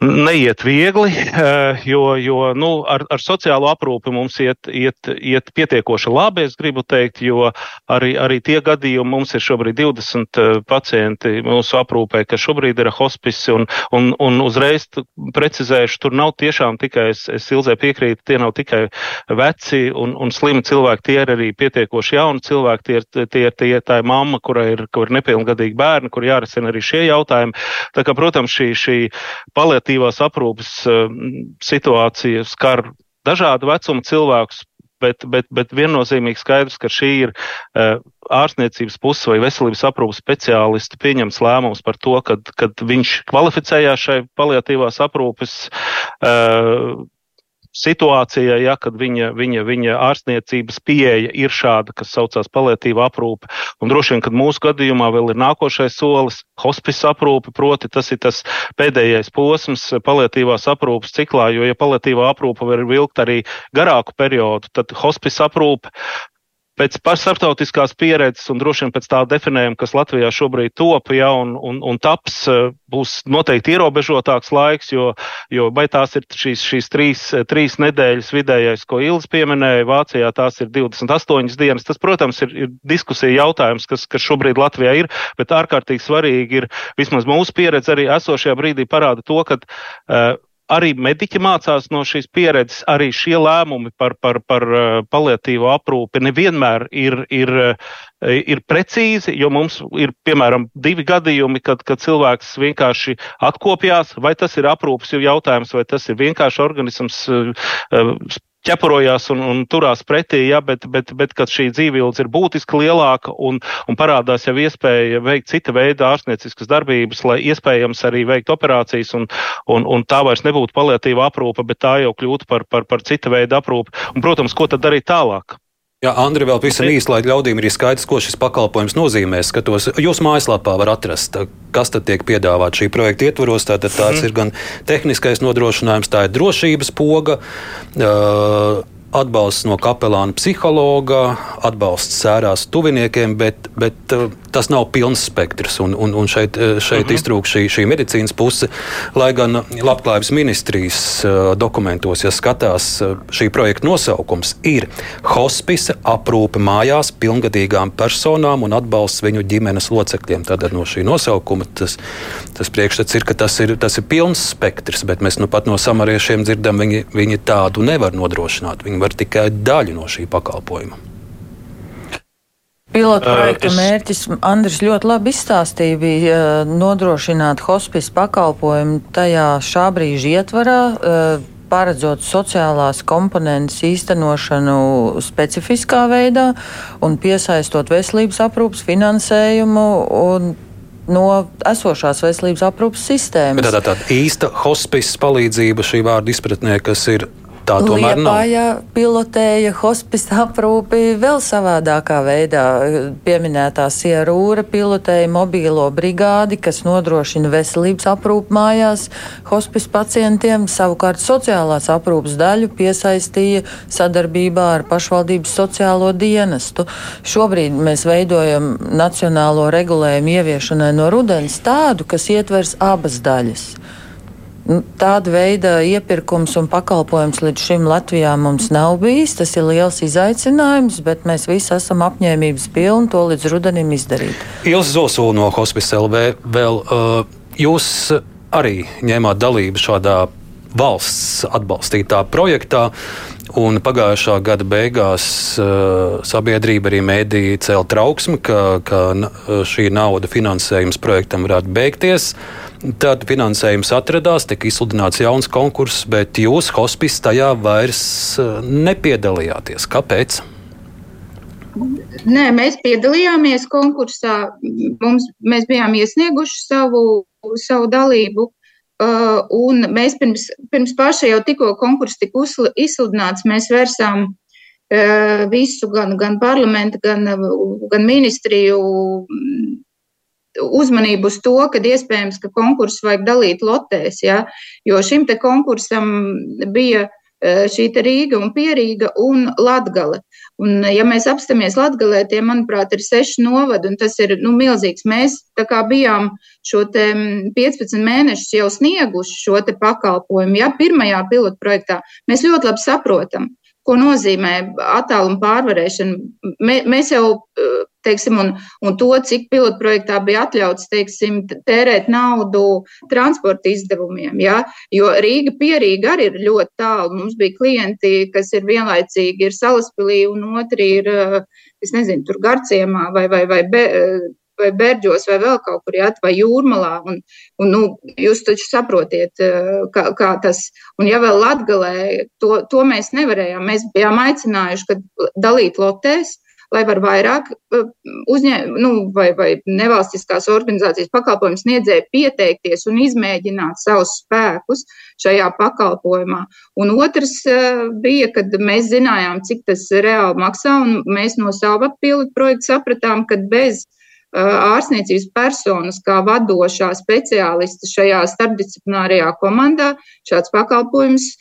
neiet viegli, *laughs* eh, jo, jo nu, ar, ar sociālo aprūpi mums iet, iet, iet pietiekoši labi, es gribu teikt, jo arī, arī tie gadījumi mums ir šobrīd 20 eh, pacienti mūsu aprūpē, kas šobrīd ir hospice, un, un, un uzreiz precizēšu, tur nav tiešām tikai, es, es ilzē piekrītu, tie nav tikai veci un, un slimi cilvēki, tie ir arī pietiekoši jauni cilvēki, tie ir, tie, tie, tā ir mamma, kurai ir, kur ir nepilngadīgi bērni, kur jārisina arī šie jautājumi. Tā kā, protams, šī, šī palietība palīatīvās aprūpes eh, situācija skar dažādu vecumu cilvēkus, bet, bet, bet viennozīmīgi skaidrs, ka šī ir uh, ārstniecības puses vai veselības aprūpas speciālisti pieņems lēmums par to, kad, kad viņš kvalificējās šai paliatīvās aprūpes uh, situācijai, ja, kad viņa, viņa, viņa ārstniecības pieeja ir šāda, kas saucās palietīva aprūpe. Un droši vien, kad mūsu gadījumā vēl ir nākošais solis - hospice aprūpe, proti tas ir tas pēdējais posms palietīvās aprūpes ciklā, jo, ja palietīvā aprūpe var vilkt arī garāku periodu, tad hospice aprūpe pēc starptautiskās pieredzes un droši vien pēc tā definējuma, kas Latvijā šobrīd top, ja, un, un, un taps, būs noteikti ierobežotāks laiks, jo, jo vai tās ir šīs, šīs trīs, trīs nedēļas vidējais, ko Ilgs pieminēja, Vācijā tās ir 28 dienas. Tas, protams, ir, ir diskusija jautājums, kas, kas šobrīd Latvijā ir, bet ārkārtīgi svarīgi ir vismaz mūsu pieredze arī esošajā brīdī parāda to, ka uh, arī mediķi mācās no šīs pieredzes, arī šie lēmumi par, par, par paliatīvo aprūpi nevienmēr ir, ir, ir precīzi, jo mums ir piemēram divi gadījumi, kad, kad cilvēks vienkārši atkopjās, vai tas ir aprūpas jautājums, vai tas ir vienkārši organisms ķeparojās un, un turās pretī, ja, bet, bet, bet kad šī dzīvības ir būtiski lielāka un, un parādās jau iespēja veikt cita veida ārstnieciskas darbības, lai iespējams arī veikt operācijas, un, un, un tā vairs nebūtu paliatīva aprūpe, bet tā jau kļūtu par, par, par cita veida aprūpi. Un, protams, ko tad darīt tālāk? Jā, Andri, vēl pavisam īsi, lai ļaudīm ir skaidrs, ko šis pakalpojums nozīmē. Skatos, jūsu mājaslapā var atrast, kas tad tiek piedāvāts šī projekta ietvaros. Tātad tāds mm. ir gan tehniskais nodrošinājums, tā ir drošības poga. Uh, atbalsts no kapelāna psihologa, atbalsts sērās tuviniekiem, bet, bet uh, tas nav pilns spektrs. Un, un, un šeit, uh, šeit uh mhm. -huh. iztrūk šī, šī medicīnas puse. Lai gan Labklājības ministrijas uh, dokumentos, ja skatās, šī projekta nosaukums ir hospice aprūpe mājās pilngadīgām personām un atbalsts viņu ģimenes locekļiem. Tātad no šī nosaukuma tas, tas priekšstats ir, ka tas ir, tas ir pilns spektrs, bet mēs nu pat no samariešiem dzirdam, viņi, viņi tādu nevar nodrošināt. Viņi var tikai daļu no šī pakalpojuma. Pilota projekta uh, es... mērķis Andris ļoti labi izstāstīja, bija nodrošināt hospice pakalpojumu tajā šā brīža ietvarā, uh, paredzot sociālās komponentes īstenošanu specifiskā veidā un piesaistot veselības aprūpas finansējumu un no esošās veselības aprūpas sistēmas. Tā tā īsta hospice palīdzība šī vārda izpratnē, kas ir Tā tomēr Liepājā nav. pilotēja hospice aprūpi vēl savādākā veidā. Pieminētā Sierūra pilotēja mobīlo brigādi, kas nodrošina veselības aprūpu mājās hospice pacientiem. Savukārt sociālās aprūpas daļu piesaistīja sadarbībā ar pašvaldības sociālo dienestu. Šobrīd mēs veidojam nacionālo regulējumu ieviešanai no rudens tādu, kas ietvers abas daļas. Nu, tāda veida iepirkums un pakalpojums līdz šim Latvijā mums nav bijis. Tas ir liels izaicinājums, bet mēs visi esam apņēmības pilni to līdz rudenim izdarīt. Ilza Zosula no Hospice LV vēl uh, jūs arī ņēmāt dalību šādā valsts atbalstītā projektā. Un pagājušā gada beigās uh, sabiedrība arī mēdīja cēlīja trauksmi, ka, ka šī nauda finansējums projektam varētu beigties. Uh, Tad finansējums atradās, tika izsludināts jauns konkurss, bet jūs, hospice, tajā vairs eh, nepiedalījāties. Kāpēc? Nē, mēs piedalījāmies konkursā. Mums, mēs bijām iesnieguši savu, savu dalību. Uh, un mēs pirms, pirms paša jau tikko konkurss tika izsludināts, mēs vērsām uh, visu, gan, gan parlamentu, gan, gan ministriju uzmanību uz to, ka iespējams, ka konkursu vajag dalīt lotēs, ja? jo šim te konkursam bija e, šī Rīga un Pierīga un Latgale. Un, ja mēs apstāmies Latgalē, tie, manuprāt, ir seši novadi, un tas ir nu, milzīgs. Mēs tā kā bijām šo 15 mēnešus jau snieguši šo pakalpojumu, ja pirmajā pilotprojektā, mēs ļoti labi saprotam, ko nozīmē attāluma pārvarēšana. Mē, mēs jau teiksim, un, un to, cik pilotprojektā bija atļauts teiksim, tērēt naudu transporta izdevumiem. Ja? Jo Rīga pierīga arī ir ļoti tālu. Mums bija klienti, kas ir vienlaicīgi ir Salaspilī, un otri ir, es nezinu, tur Garciemā vai, vai, vai, be, vai Berģos vai vēl kaut kur jāt, vai jūrmalā. Un, un, nu, jūs taču saprotiet, kā, kā tas, un ja vēl Latgalē, to, to mēs nevarējām. Mēs bijām aicinājuši, ka dalīt lotēs, lai var vairāk uh, uzņēmumu nu, vai, vai nevalstiskās organizācijas pakalpojumu sniedzēji pieteikties un izmēģināt savus spēkus šajā pakalpojumā. Un otrs uh, bija, kad mēs zinājām, cik tas reāli maksā, un mēs no savu atpildu projektu sapratām, ka bez ārstniecības personas kā vadošā speciālista šajā starpdisciplinārajā komandā šāds pakalpojums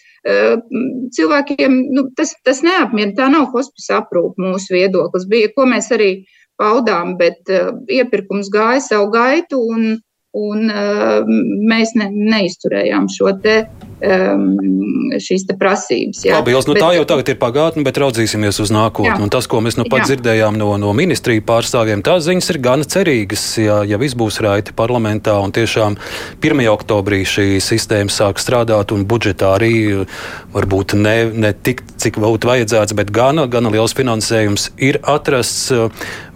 cilvēkiem nu, tas, tas neapmierina. Tā nav hospisa aprūpe mūsu viedoklis. Bija, ko mēs arī paudām, bet iepirkums gāja savu gaitu un, un mēs ne, neizturējām šo te um, šīs prasības. Jā. Labi, Ils, nu, bet, tā jau tagad ir pagātne, bet raudzīsimies uz nākotni. Tas, ko mēs nu pat jā. dzirdējām no, no ministriju pārstāvjiem, tās ziņas ir gana cerīgas. Ja, ja viss būs raiti parlamentā un tiešām 1. oktobrī šī sistēma sāk strādāt un budžetā arī varbūt ne, ne tik, cik būtu vajadzēts, bet gana, gana liels finansējums ir atrasts.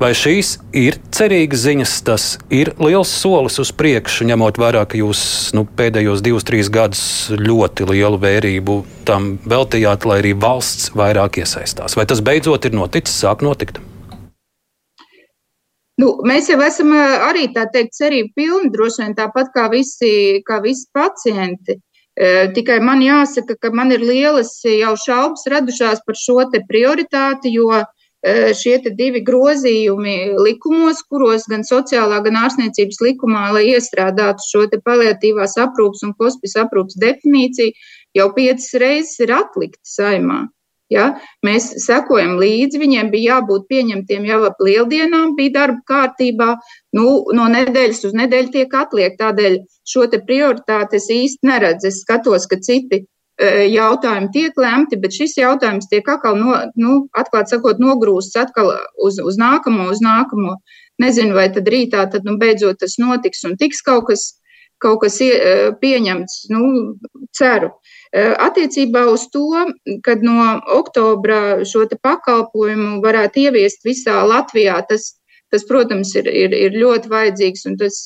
Vai šīs ir cerīgas ziņas? Tas ir liels solis uz priekšu, ņemot vērā, ka jūs nu, pēdējos divus, trīs gadus ļoti lielu vērību tam veltījāt, lai arī valsts vairāk iesaistās. Vai tas beidzot ir noticis, sāk notikt? Nu, mēs jau esam arī tā teikt, cerību pilni, droši vien tāpat kā visi, kā visi pacienti. Tikai man jāsaka, ka man ir lielas jau šaubas radušās par šo prioritāti, jo šie divi grozījumi likumos, kuros gan sociālā, gan ārstniecības likumā, lai iestrādātu šo paliatīvās aprūpas un hospis aprūpas definīciju, jau piecas reizes ir atlikti saimā. Ja? Mēs sekojam līdzi, viņiem bija jābūt pieņemtiem jau ap lieldienām, bija darba kārtībā, nu, no nedēļas uz nedēļu tiek atliekt. Tādēļ šo prioritāti es īsti neredzu. Es skatos, ka citi jautājumi tiek lemti, bet šis jautājums tiek atkal, no, nu, atklāt sakot, nogrūsts atkal uz, uz nākamo, uz nākamo. Nezinu, vai tad rītā tad, nu, beidzot tas notiks un tiks kaut kas, kaut kas pieņemts, nu, ceru. Attiecībā uz to, kad no oktobra šo pakalpojumu varētu ieviest visā Latvijā, tas, tas protams, ir, ir, ir ļoti vajadzīgs un tas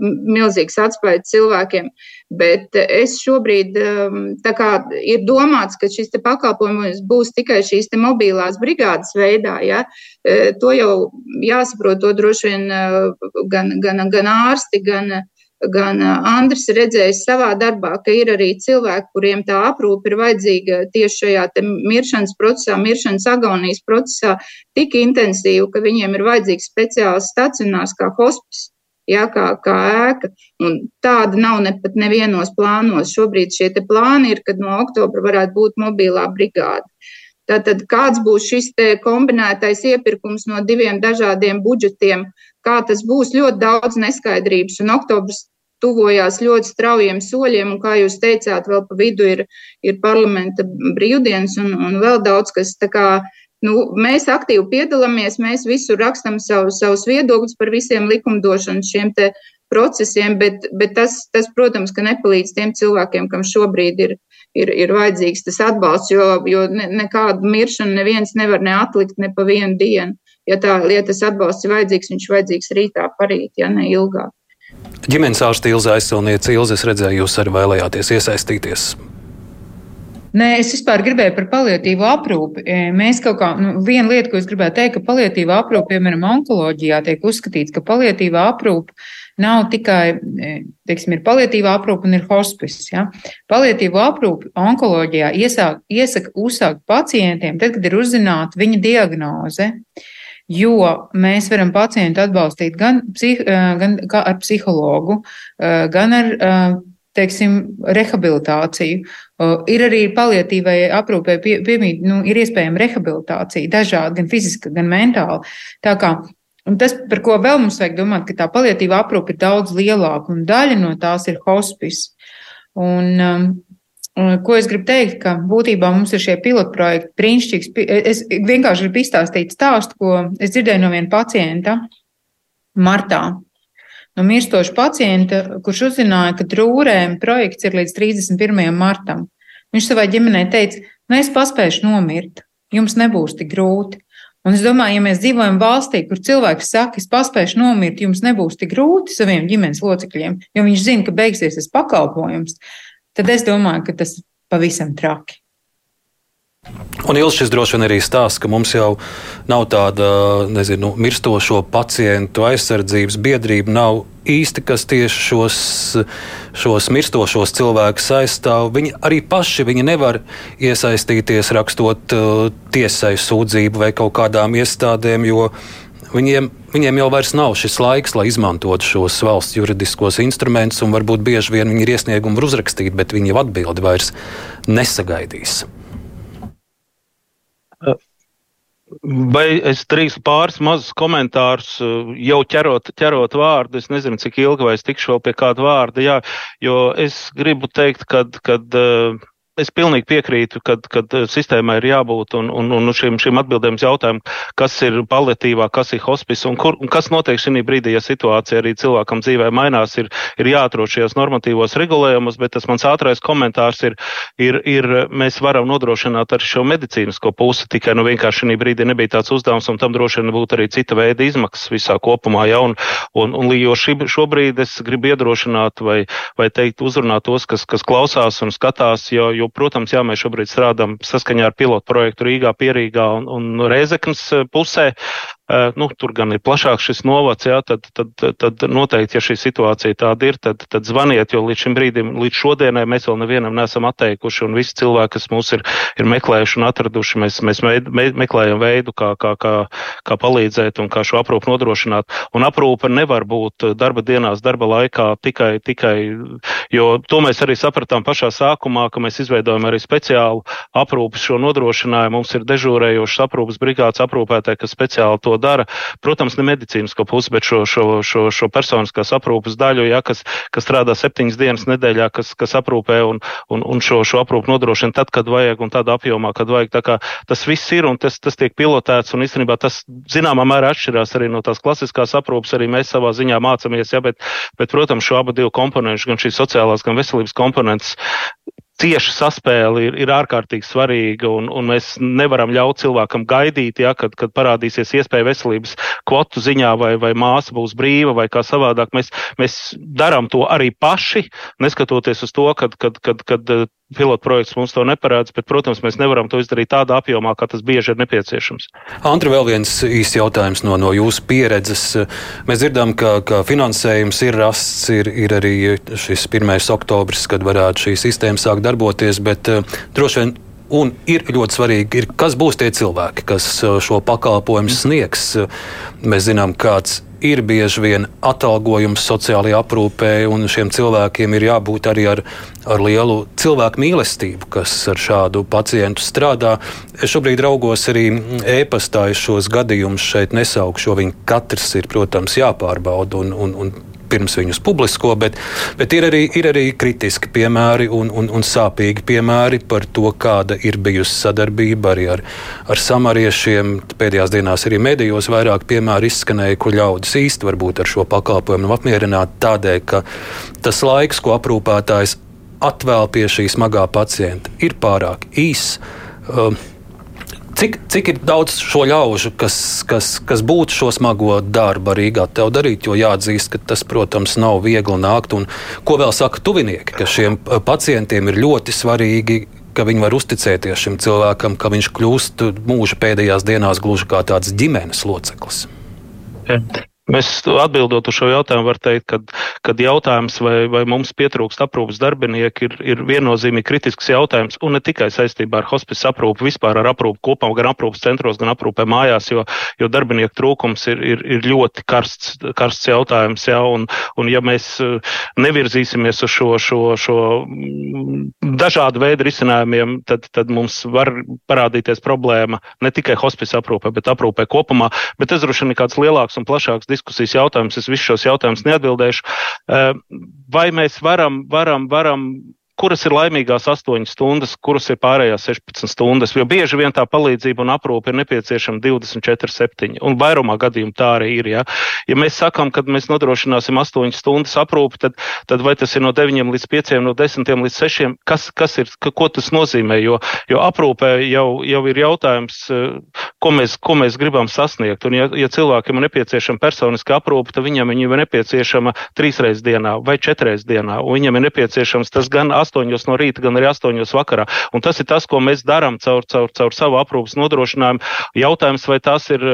milzīgs atspējas cilvēkiem. Bet es šobrīd, um, tā kā ir domāts, ka šis pakalpojums būs tikai šīs mobilās brigādes veidā, ja, e, to jau jāsaprot, to droši vien e, gan, gan, gan ārsti, gan, gan Andris ir redzējis savā darbā, ka ir arī cilvēki, kuriem tā aprūpe ir vajadzīga tieši šajā miršanas procesā, miršanas agonijas procesā, tik intensīva, ka viņiem ir vajadzīgs speciāls stacionārs kā hospis ja, kā, kā ēka. Un tāda nav ne pat nevienos plānos. Šobrīd šie plāni ir, kad no oktobra varētu būt mobilā brigāde. Tātad, kāds būs šis kombinētais iepirkums no diviem dažādiem budžetiem, kā tas būs, ļoti daudz neskaidrības. Un oktobris tuvojās ļoti straujiem soļiem, un, kā jūs teicāt, vēl pa vidu ir, ir parlamenta brīvdienas un, un vēl daudz kas. Kā Nu, mēs aktīvi piedalāmies, mēs visur rakstam savu, savus viedokļus par visiem likumdošanas šiem procesiem, bet, bet tas, tas, protams, ka nepalīdz tiem cilvēkiem, kam šobrīd ir, ir, ir vajadzīgs tas atbalsts, jo, jo ne, nekādu miršanu neviens nevar neatlikt ne pa vienu dienu. Ja tā lietas atbalsts ir vajadzīgs, viņš ir vajadzīgs rītā, parīt, ja ne ilgāk. Ģimenes ārsta Ilza aizsilniece Ilza, es redzēju, jūs arī vēlējāties iesaistīties Nē, es vispār gribēju par paliatīvo aprūpi. E, mēs kaut kā, nu, viena lieta, ko es gribēju teikt, ka paliatīva aprūpe, piemēram, onkoloģijā tiek uzskatīts, ka paliatīva aprūpe nav tikai, e, teiksim, ir paliatīva aprūpe un ir hospis. Ja? Paliatīvo aprūpi onkoloģijā iesāk, iesaka uzsākt pacientiem, tad, kad ir uzzināta viņa diagnoze. Jo mēs varam pacientu atbalstīt gan, psih, e, gan ar psihologu, gan ar teiksim, rehabilitāciju. Ir arī paliatīvai aprūpē pie, piemīt, nu, ir iespējama rehabilitācija, dažādi, gan fiziska, gan mentāla. Tā kā Un tas, par ko vēl mums vajag domāt, ka tā paliatīva aprūpe ir daudz lielāka, un daļa no tās ir hospice. Un, um, ko es gribu teikt, ka būtībā mums ir šie pilotprojekti brīnišķīgs. Es vienkārši gribu izstāstīt stāstu, ko es dzirdēju no viena pacienta martā no mirstoša pacienta, kurš uzzināja, ka trūrēm projekts ir līdz 31. martam. Viņš savai ģimenei teica, nu es paspēšu nomirt, jums nebūs tik grūti. Un es domāju, ja mēs dzīvojam valstī, kur cilvēks saka, es paspēšu nomirt, jums nebūs tik grūti saviem ģimenes locekļiem, jo viņš zina, ka beigsies tas pakalpojums, tad es domāju, ka tas pavisam traki. Un Ilgs šis droši vien arī stāsta, ka mums jau nav tāda nezinu, mirstošo pacientu aizsardzības biedrība, nav īsti, kas tieši šos, šos mirstošos cilvēkus aizstāv. Viņi arī paši viņi nevar iesaistīties rakstot uh, tiesai sūdzību vai kaut kādām iestādēm, jo viņiem viņiem jau vairs nav šis laiks, lai izmantotu šos valsts juridiskos instrumentus, un varbūt bieži vien viņi ir iesniegumu uzrakstīt, bet viņi jau atbildi vairs nesagaidīs. Vai es drīkstu pāris mazus komentārus, jau ķerot, ķerot vārdu? Es nezinu, cik ilgi vai es tikšu vēl pie kāda vārda. Jā, jo es gribu teikt, ka es pilnīgi piekrītu, ka eh, sistēmai ir jābūt un, un, un šim, šim atbildēm uz jautājumu, kas ir paliatīvā, kas ir hospice un, kur, un kas notiek šī brīdī, ja situācija arī cilvēkam dzīvē mainās, ir, ir jāatrod šajos normatīvos regulējumus, bet tas mans ātrais komentārs ir, ir, ir mēs varam nodrošināt ar šo medicīnisko pusi, tikai nu vienkārši šī brīdī nebija tāds uzdevums, un tam droši vien būtu arī cita veida izmaksas visā kopumā. Ja, un, un, un, jo šī, šobrīd es gribu iedrošināt vai, vai teikt uzrunāt tos, kas, kas klausās un skatās, jo, jo protams, jā, mēs šobrīd strādājam saskaņā ar pilotu projektu Rīgā, Pierīgā un, un Rēzeknas eh, pusē. Nu, tur gan ir plašāks šis novads, jā, tad, tad, tad noteikti, ja šī situācija tāda ir, tad, tad zvaniet, jo līdz šim brīdim, līdz šodienai mēs vēl nevienam neesam atteikuši, un visi cilvēki, kas mūs ir, ir meklējuši un atraduši, mēs, mēs me, me, meklējam veidu, kā, kā, kā, kā palīdzēt un kā šo aprūpu nodrošināt. Un aprūpe nevar būt darba dienās, darba laikā tikai, tikai, jo to mēs arī sapratām pašā sākumā, ka mēs izveidojam arī speciālu aprūpes šo nodrošinājumu. Mums ir dežūrējošas aprūpes brigādes aprūpētāji, kas speciāli to dara. Protams, ne medicīnisko pusi, bet šo, šo, šo, šo personiskās aprūpes daļu, ja, kas, kas strādā septiņas dienas nedēļā, kas, kas aprūpē un, un, un šo, šo aprūpu nodrošina tad, kad vajag un tādā apjomā, kad vajag. Tā kā tas viss ir un tas, tas tiek pilotēts un īstenībā tas zināmā mērā atšķirās arī no tās klasiskās aprūpes. Arī mēs savā ziņā mācāmies, ja, bet, bet, protams, šo abu divu komponentu, gan šīs sociālās, gan veselības komponentes cieša saspēle ir, ir ārkārtīgi svarīga, un, un mēs nevaram ļaut cilvēkam gaidīt, ja, kad, kad parādīsies iespēja veselības kvotu ziņā, vai, vai māsa būs brīva, vai kā savādāk. Mēs, mēs darām to arī paši, neskatoties uz to, kad, kad, kad, kad pilotu projekts mums to neparāda, bet, protams, mēs nevaram to izdarīt tādā apjomā, kā tas bieži ir nepieciešams. Antri, vēl viens īsts jautājums no, no jūsu pieredzes. Mēs dzirdam, ka, ka finansējums ir rasts, ir, ir arī šis 1. oktobris, kad varētu šī sistēma sākt darboties, bet uh, droši vien Un ir ļoti svarīgi, ir, kas būs tie cilvēki, kas šo pakalpojumu sniegs. Mēs zinām, kāds ir bieži vien atalgojums sociālajā aprūpē, un šiem cilvēkiem ir jābūt arī ar, ar lielu cilvēku mīlestību, kas ar šādu pacientu strādā. Es šobrīd raugos arī e-pastā, šos gadījumus šeit nesaukšu, jo viņi katrs ir, protams, jāpārbauda. Un, un, un pirms viņus publisko, bet, bet ir, arī, ir arī kritiski piemēri un, un, un sāpīgi piemēri par to, kāda ir bijusi sadarbība arī ar, ar samariešiem. Pēdējās dienās arī medijos vairāk piemēru izskanēja, kur ļaudis īsti varbūt ar šo pakalpojumu nav apmierināti tādēļ, ka tas laiks, ko aprūpētājs atvēl pie šī smagā pacienta, ir pārāk īss. Um, Cik, cik ir daudz šo ļaužu, kas, kas, kas būtu šo smago darbu Rīgā tev darīt? Jo jāatzīst, ka tas, protams, nav viegli nākt. Un, ko vēl saka tuvinieki, ka šiem pacientiem ir ļoti svarīgi ka viņi var uzticēties šim cilvēkam, ka viņš kļūst mūža pēdējās dienās gluži kā tāds ģimenes loceklis. Mēs atbildot uz šo jautājumu, varam teikt, ka kad jautājums, vai, vai mums pietrūkst aprūpas darbinieki, ir, ir viennozīmīgi kritisks jautājums. Un ne tikai saistībā ar hospice aprūpu, vispār ar aprūpu kopumā, gan aprūpas centros, gan aprūpē mājās, jo, jo darbinieku trūkums ir, ir, ir ļoti karsts, karsts jautājums. Ja, un, un ja mēs eh, nevirzīsimies uz šo, šo, šo mm, dažādu veidu risinājumiem, tad, tad mums var parādīties problēma ne tikai hospice aprūpē, bet aprūpē kopumā. Bet tas droši vien ir kāds lielāks un plašāks diskusijas diskusijas jautājums. Es visus šos jautājumus neatbildēšu. Eh, vai mēs varam, varam, varam kuras ir laimīgās 8 stundas, kuras ir pārējās 16 stundas. Jo bieži vien tā palīdzība un aprūpe ir nepieciešama 24, 7. Un vairumā gadījumā tā arī ir. Ja, ja mēs sakām, ka mēs nodrošināsim 8 stundas aprūpi, tad, tad vai tas ir no 9 līdz 5, no 10 līdz 6, kas, kas ir, ka, ko tas nozīmē? Jo, jo aprūpē jau, jau ir jautājums, ko mēs, ko mēs gribam sasniegt. Un ja, ja cilvēkam ir nepieciešama personiska aprūpe, tad viņam viņa ir nepieciešama trīs reizes dienā vai četras reizes dienā. Un viņam ir nepieciešams tas gan 8 8 no rīta, gan arī 8 vakarā. Un tas ir tas, ko mēs darām caur, caur, caur savu aprūpas nodrošinājumu. Jautājums, vai tās ir,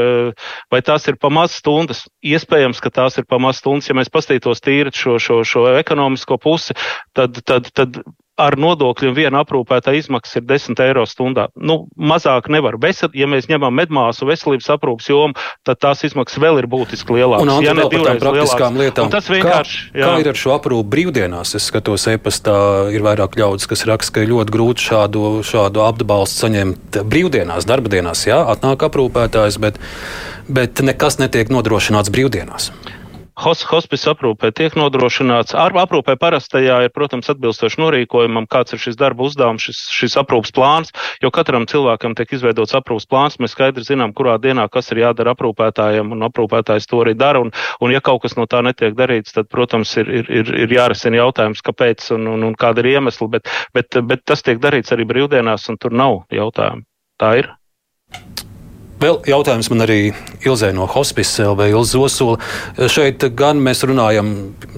vai tās ir pa maz stundas? Iespējams, ka tās ir pa maz stundas. Ja mēs pastītos tīri šo, šo, šo ekonomisko pusi, tad, tad, tad ar nodokļiem viena aprūpētā izmaksas ir 10 eiro stundā. Nu, mazāk nevar. Vesel, ja mēs ņemam medmāsu veselības aprūpas jomu, tad tās izmaksas vēl ir būtiski lielākas. Un, ja ne divreiz praktiskām lietām. Un tas vienkārši. Kā, jā. kā ir ar šo aprūpu brīvdienās? Es skatos e-pastā, ir vairāk ļaudis, kas raksta, ka ir ļoti grūti šādu, šādu atbalstu saņemt brīvdienās, darba dienās. Jā, atnāk aprūpētājs, bet, bet nekas netiek nodrošināts brīvdienās. Hospice aprūpē tiek nodrošināts. Ar aprūpē parastajā ir, protams, atbilstoši norīkojumam, kāds ir šis darba uzdevums, šis, šis aprūpas plāns, jo katram cilvēkam tiek izveidots aprūpas plāns. Mēs skaidri zinām, kurā dienā kas ir jādara aprūpētājiem, un aprūpētājs to arī dara. Un, un ja kaut kas no tā netiek darīts, tad, protams, ir, ir, ir, ir jārisina jautājums, kāpēc un, un, un kāda ir iemesla, bet, bet, bet tas tiek darīts arī brīvdienās, un tur nav jautājumu. Tā ir. Vēl jautājums man arī Ilzē no Hospice LV Ilza Zosola. Šeit gan mēs runājam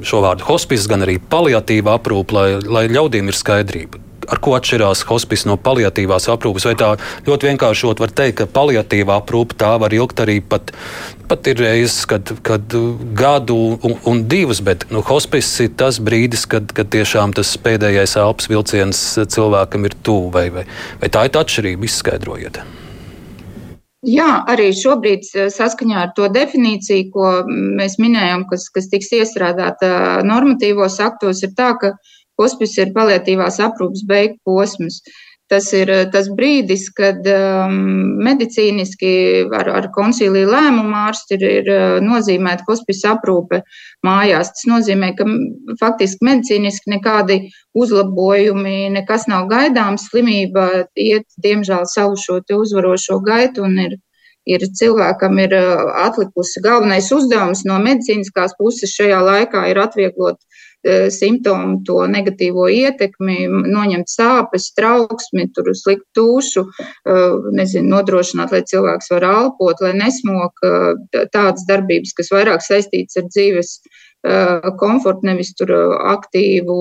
šo vārdu hospice, gan arī paliatīva aprūpe, lai, lai ļaudīm ir skaidrība. Ar ko atšķirās hospice no paliatīvās aprūpes? Vai tā ļoti vienkāršot var teikt, ka paliatīvā aprūpe tā var ilgt arī pat, pat ir reizes, kad, kad gadu un, un divus, bet nu, hospice ir tas brīdis, kad, kad tiešām tas pēdējais elpas vilciens cilvēkam ir tuvu, vai, vai, vai tā ir tā atšķirība, izskaidrojiet. Jā, arī šobrīd eh, saskaņā ar to definīciju, ko mēs minējām, kas, kas tiks iestrādāta normatīvos aktos, ir tā, ka hospice ir paliatīvās aprūpas beigu posms. Tas ir eh, tas brīdis, kad um, medicīniski ar, ar koncīliju lēmumu ārsti ir, ir eh, nozīmēta hospice aprūpe mājās. Tas nozīmē, ka faktiski medicīniski nekādi uzlabojumi, nekas nav gaidāms. Slimība iet, diemžēl, savu šo uzvarošo gaitu un ir, ir cilvēkam ir eh, atlikusi galvenais uzdevums no medicīniskās puses šajā laikā ir atvieglot simptomu, to negatīvo ietekmi, noņemt sāpes, trauksmi, tur slikt tūšu, e, nezinu, nodrošināt, lai cilvēks var elpot, lai nesmok e, tādas darbības, kas vairāk saistītas ar dzīves komfortu, nevis tur aktīvu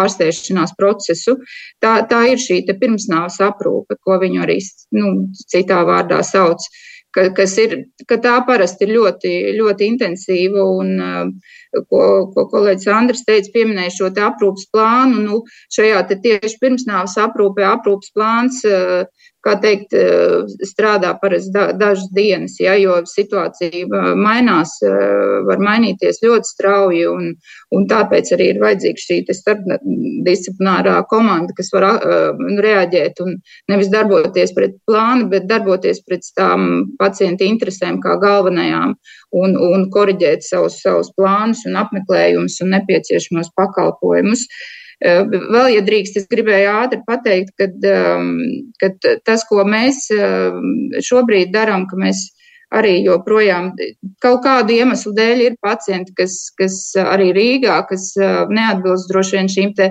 ārstēšanās procesu. Tā, tā ir šī pirmsnāvas aprūpe, ko viņu arī nu, citā vārdā sauc. Ka, kas ir, ka tā parasti ir ļoti, ļoti intensīva un uh, ko, ko kolēģis Andris teica, pieminēja šo aprūpas plānu. Nu, šajā tieši pirmsnāvas aprūpē aprūpas plāns, eh, kā teikt, eh, strādā parasti da, dažas dienas, ja, jo situācija eh, mainās, var mainīties ļoti strauji, un, un tāpēc arī ir vajadzīga šī starpdisciplinārā komanda, kas var uh, reaģēt un nevis darboties pret plānu, bet darboties pret tām pacienta interesēm kā galvenajām un, un koriģēt savus, savus plānus un apmeklējumus un nepieciešamos pakalpojumus. Eh, vēl, ja drīkst, es gribēju ātri pateikt, ka, ehm, tas, ko mēs ehm, šobrīd darām, ka mēs arī joprojām kaut kādu iemeslu dēļ ir pacienti, kas, kas arī Rīgā, kas eh, neatbilst droši vien šīm te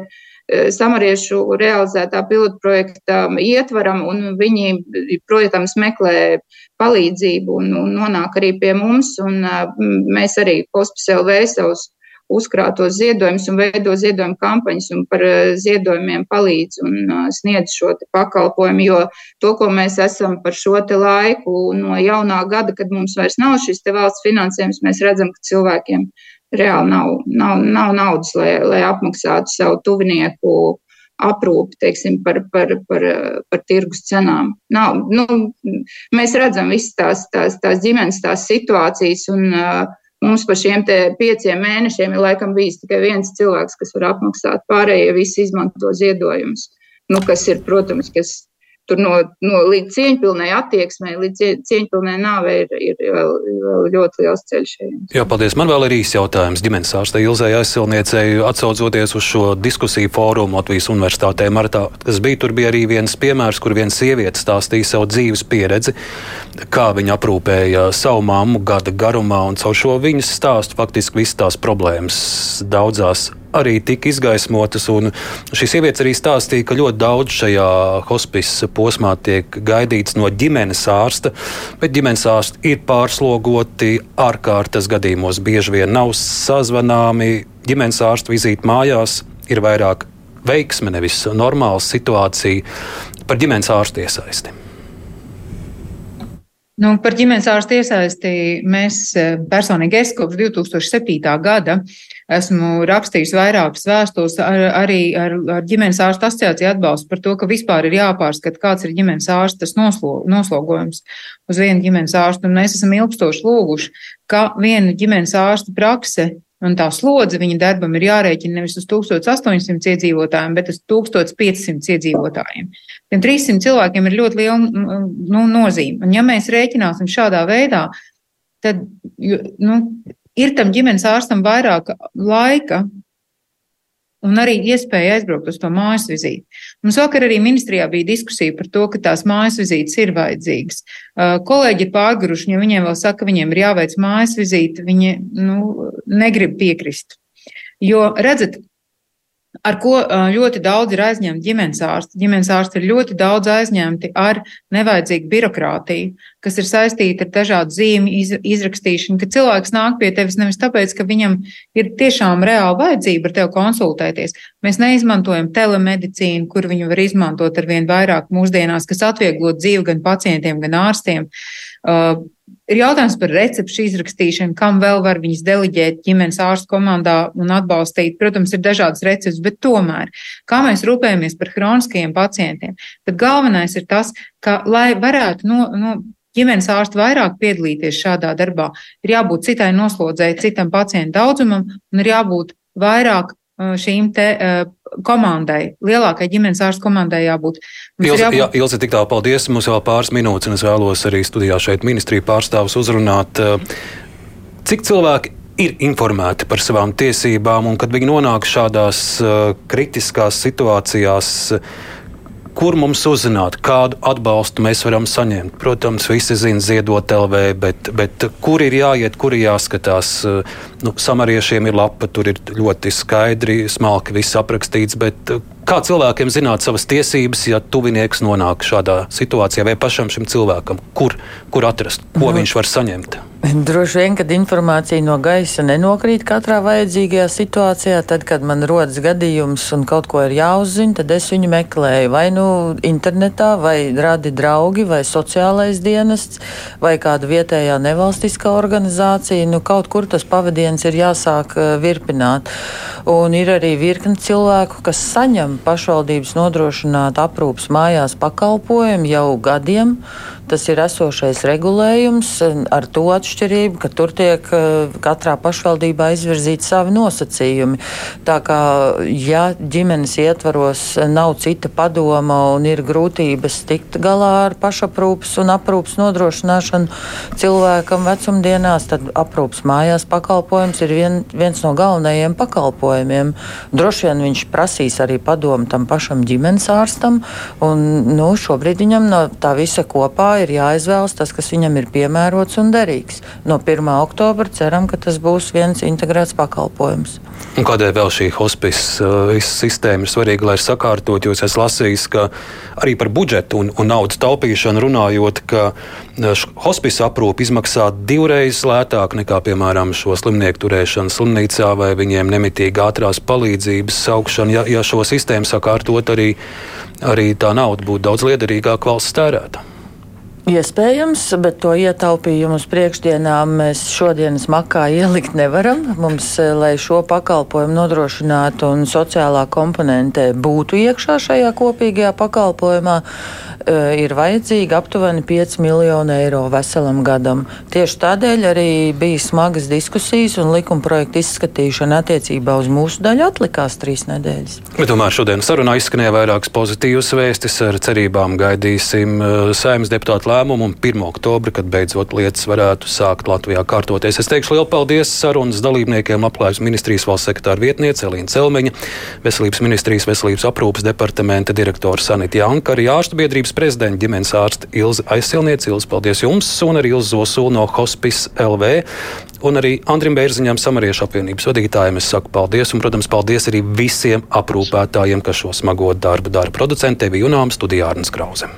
Eh, samariešu realizētā pilotprojekta ietvaram, un viņi, protams, meklē palīdzību un, un nonāk arī pie mums, un eh, mēs arī Hospice.lv savus uzkrātos ziedojumus un veido ziedojumu kampaņas un par eh, ziedojumiem palīdz un sniedz šo pakalpojumu, jo to, ko mēs esam par šo te laiku no jaunā gada, kad mums vairs nav šis te valsts finansējums, mēs redzam, ka cilvēkiem reāli nav, nav, nav naudas, lai, lai apmaksātu savu tuvinieku aprūpi, teiksim, par, par, par, par tirgus cenām. Nav, nu, mēs redzam visas tās, tās, tās ģimenes, tās situācijas, un uh, mums par šiem pieciem mēnešiem ir laikam bijis tikai viens cilvēks, kas var apmaksāt. Pārējie visi izmanto ziedojumus, nu, kas ir, protams, kas tur no, no līdz cieņpilnai attieksmei, līdz cieņpilnai nāvei ir, ir vēl, vēl ļoti liels ceļš. Jā, paldies. Man vēl ir īsts jautājums ģimenes ārstei Ilzai aizsilniecei, atsaucoties uz šo diskusiju fórumu Latvijas universitātē martā, kas bija. Tur bija arī viens piemērs, kur viena sieviete stāstīja savu dzīves pieredzi, kā viņa aprūpēja savu mammu gada garumā, un caur šo viņas stāstu faktiski visas tās problēmas daudzās arī tika izgaismotas. Šī sieviete arī stāstīja, ka ļoti daudz šajā hospice posmā tiek gaidīts no ģimenes ārsta, bet ģimenes ārsti ir pārslogoti ārkārtas gadījumos. Bieži vien nav sazvanāmi. Ģimenes ārsta vizīte mājās ir vairāk veiksme, nevis normāla situācija par ģimenes ārstu iesaisti. Nu, par ģimenes ārstu iesaisti mēs personīgi es kopš 2007. gada esmu rakstījis vairākas vēstules ar, arī ar, ar ģimenes ārstu asociāciju atbalstu par to, ka vispār ir jāpārskata, kāds ir ģimenes ārstas noslo, noslogojums uz vienu ģimenes ārstu. Un mēs esam ilgstoši lūguši, ka viena ģimenes ārsta prakse Un tā slodze viņa darbam ir jārēķina nevis uz 1800 iedzīvotājiem, bet uz 1500 iedzīvotājiem. Tiem 300 cilvēkiem ir ļoti liela nu, nozīme. Un ja mēs rēķināsim šādā veidā, tad nu, ir tam ģimenes ārstam vairāk laika un arī iespēja aizbraukt uz to mājas vizīti. Mums vakar arī ministrijā bija diskusija par to, ka tās mājas vizītes ir vajadzīgas. Kolēģi ir pārguruši, ja viņiem vēl saka, ka viņiem ir jāveic mājas vizīte, viņi nu, negrib piekrist. Jo, redzat, ar ko ļoti daudz ir aizņemti ģimenes ārsti. Ģimenes ārsti ir ļoti daudz aizņemti ar nevajadzīgu birokrātiju, kas ir saistīta ar dažādu zīmju iz, izrakstīšanu, ka cilvēks nāk pie tevis nevis tāpēc, ka viņam ir tiešām reāla vajadzība ar tevi konsultēties. Mēs neizmantojam telemedicīnu, kur viņu var izmantot ar vien vairāk mūsdienās, kas atvieglot dzīvi gan pacientiem, gan ārstiem. Ir jautājums par recepšu izrakstīšanu, kam vēl var viņas deleģēt ģimenes ārstu komandā un atbalstīt. Protams, ir dažādas receptes, bet tomēr, kā mēs rūpējamies par hroniskajiem pacientiem, tad galvenais ir tas, ka, lai varētu no, no ģimenes ārstu vairāk piedalīties šādā darbā, ir jābūt citai noslodzēji, citam pacientu daudzumam un ir jābūt vairāk šīm te komandai, lielākai ģimenes ārstu komandai jābūt. Ilze, jābūt... jā, Ilze, tik tālu paldies. Mums vēl pāris minūtes, un es vēlos arī studijā šeit ministriju pārstāvus uzrunāt. Cik cilvēki ir informēti par savām tiesībām, un kad viņi nonāk šādās kritiskās situācijās, kur mums uzzināt, kādu atbalstu mēs varam saņemt. Protams, visi zina ziedot LV, bet, bet kur ir jāiet, kur ir jāskatās. Nu, samariešiem ir lapa, tur ir ļoti skaidri, smalki viss aprakstīts, bet kā cilvēkiem zināt savas tiesības, ja tuvinieks nonāk šādā situācijā, vai pašam šim cilvēkam, kur, kur atrast, ko nu, viņš var saņemt? Droši vien, kad informācija no gaisa nenokrīt katrā vajadzīgajā situācijā, tad, kad man rodas gadījums un kaut ko ir jāuzzina, tad es viņu meklēju vai nu internetā, vai radi draugi, vai sociālais dienests, vai kāda vietējā nevalstiskā organizācija. Nu, kaut kur tas pavadiens ir jāsāk eh, virpināt. Un ir arī virkni cilvēku, kas saņem pašvaldības nodrošināt aprūpas mājās pakalpojumu jau gadiem. Tas ir esošais regulējums ar to atšķirību, ka tur tiek eh, katrā pašvaldībā izvirzīti savi nosacījumi. Tā kā, ja ģimenes ietvaros nav cita padoma un ir grūtības tikt galā ar pašaprūpas un aprūpas nodrošināšanu cilvēkam vecumdienās, tad aprūpas mājās pakalpojums ir vien, viens no galvenajiem pakalpojumiem. Droši vien viņš prasīs arī padomu tam pašam ģimenes ārstam, un nu, šobrīd viņam no tā visa kopā ir jāizvēlas tas, kas viņam ir piemērots un derīgs. No 1. oktobra ceram, ka tas būs viens integrēts pakalpojums. Un kādēļ vēl šī hospice uh, sistēma ir svarīga, lai sakārtot? Jūs esat lasījis, ka arī par budžetu un, un naudas taupīšanu runājot, ka uh, hospice aprūpe izmaksā divreiz lētāk nekā, piemēram, šo slimnieku turēšanu slimnīcā vai viņiem nemitīgi ātrās palīdzības saukšana. Ja, ja šo sistēmu sakārtot, arī, arī tā nauda būtu daudz liederīgāka valsts tērēta. Iespējams, bet to ietaupījumu uz priekšdienām mēs šodienas makā ielikt nevaram. Mums, eh, lai šo pakalpojumu nodrošinātu un sociālā komponente būtu iekšā šajā kopīgajā pakalpojumā, eh, ir vajadzīgi aptuveni 5 miljoni eiro veselam gadam. Tieši tādēļ arī bija smagas diskusijas un likuma projekta izskatīšana attiecībā uz mūsu daļu atlikās trīs nedēļas. Bet tomēr šodien sarunā izskanēja vairākas pozitīvas vēstis ar cerībām gaidīsim eh, saimnes deputātu lēmumu lēmumu un 1. oktobra, kad beidzot lietas varētu sākt Latvijā kārtoties. Es teikšu lielu paldies sarunas dalībniekiem, labklājības ministrijas valsts sekretāra vietniece Elīna Celmeņa, veselības ministrijas veselības aprūpas departamenta direktora Sanita Janka, arī ārstu biedrības prezidenta ģimenes ārsta Ilza Aizsilniece. Ilza, paldies jums un arī Ilza Zosula no Hospice LV. Un arī Andrim Bērziņam, samariešu apvienības vadītājiem, es saku paldies. Un, protams, paldies arī visiem aprūpētājiem, kas šo smago darbu dara. Producentē bija Junāms Studijārnas Krausem.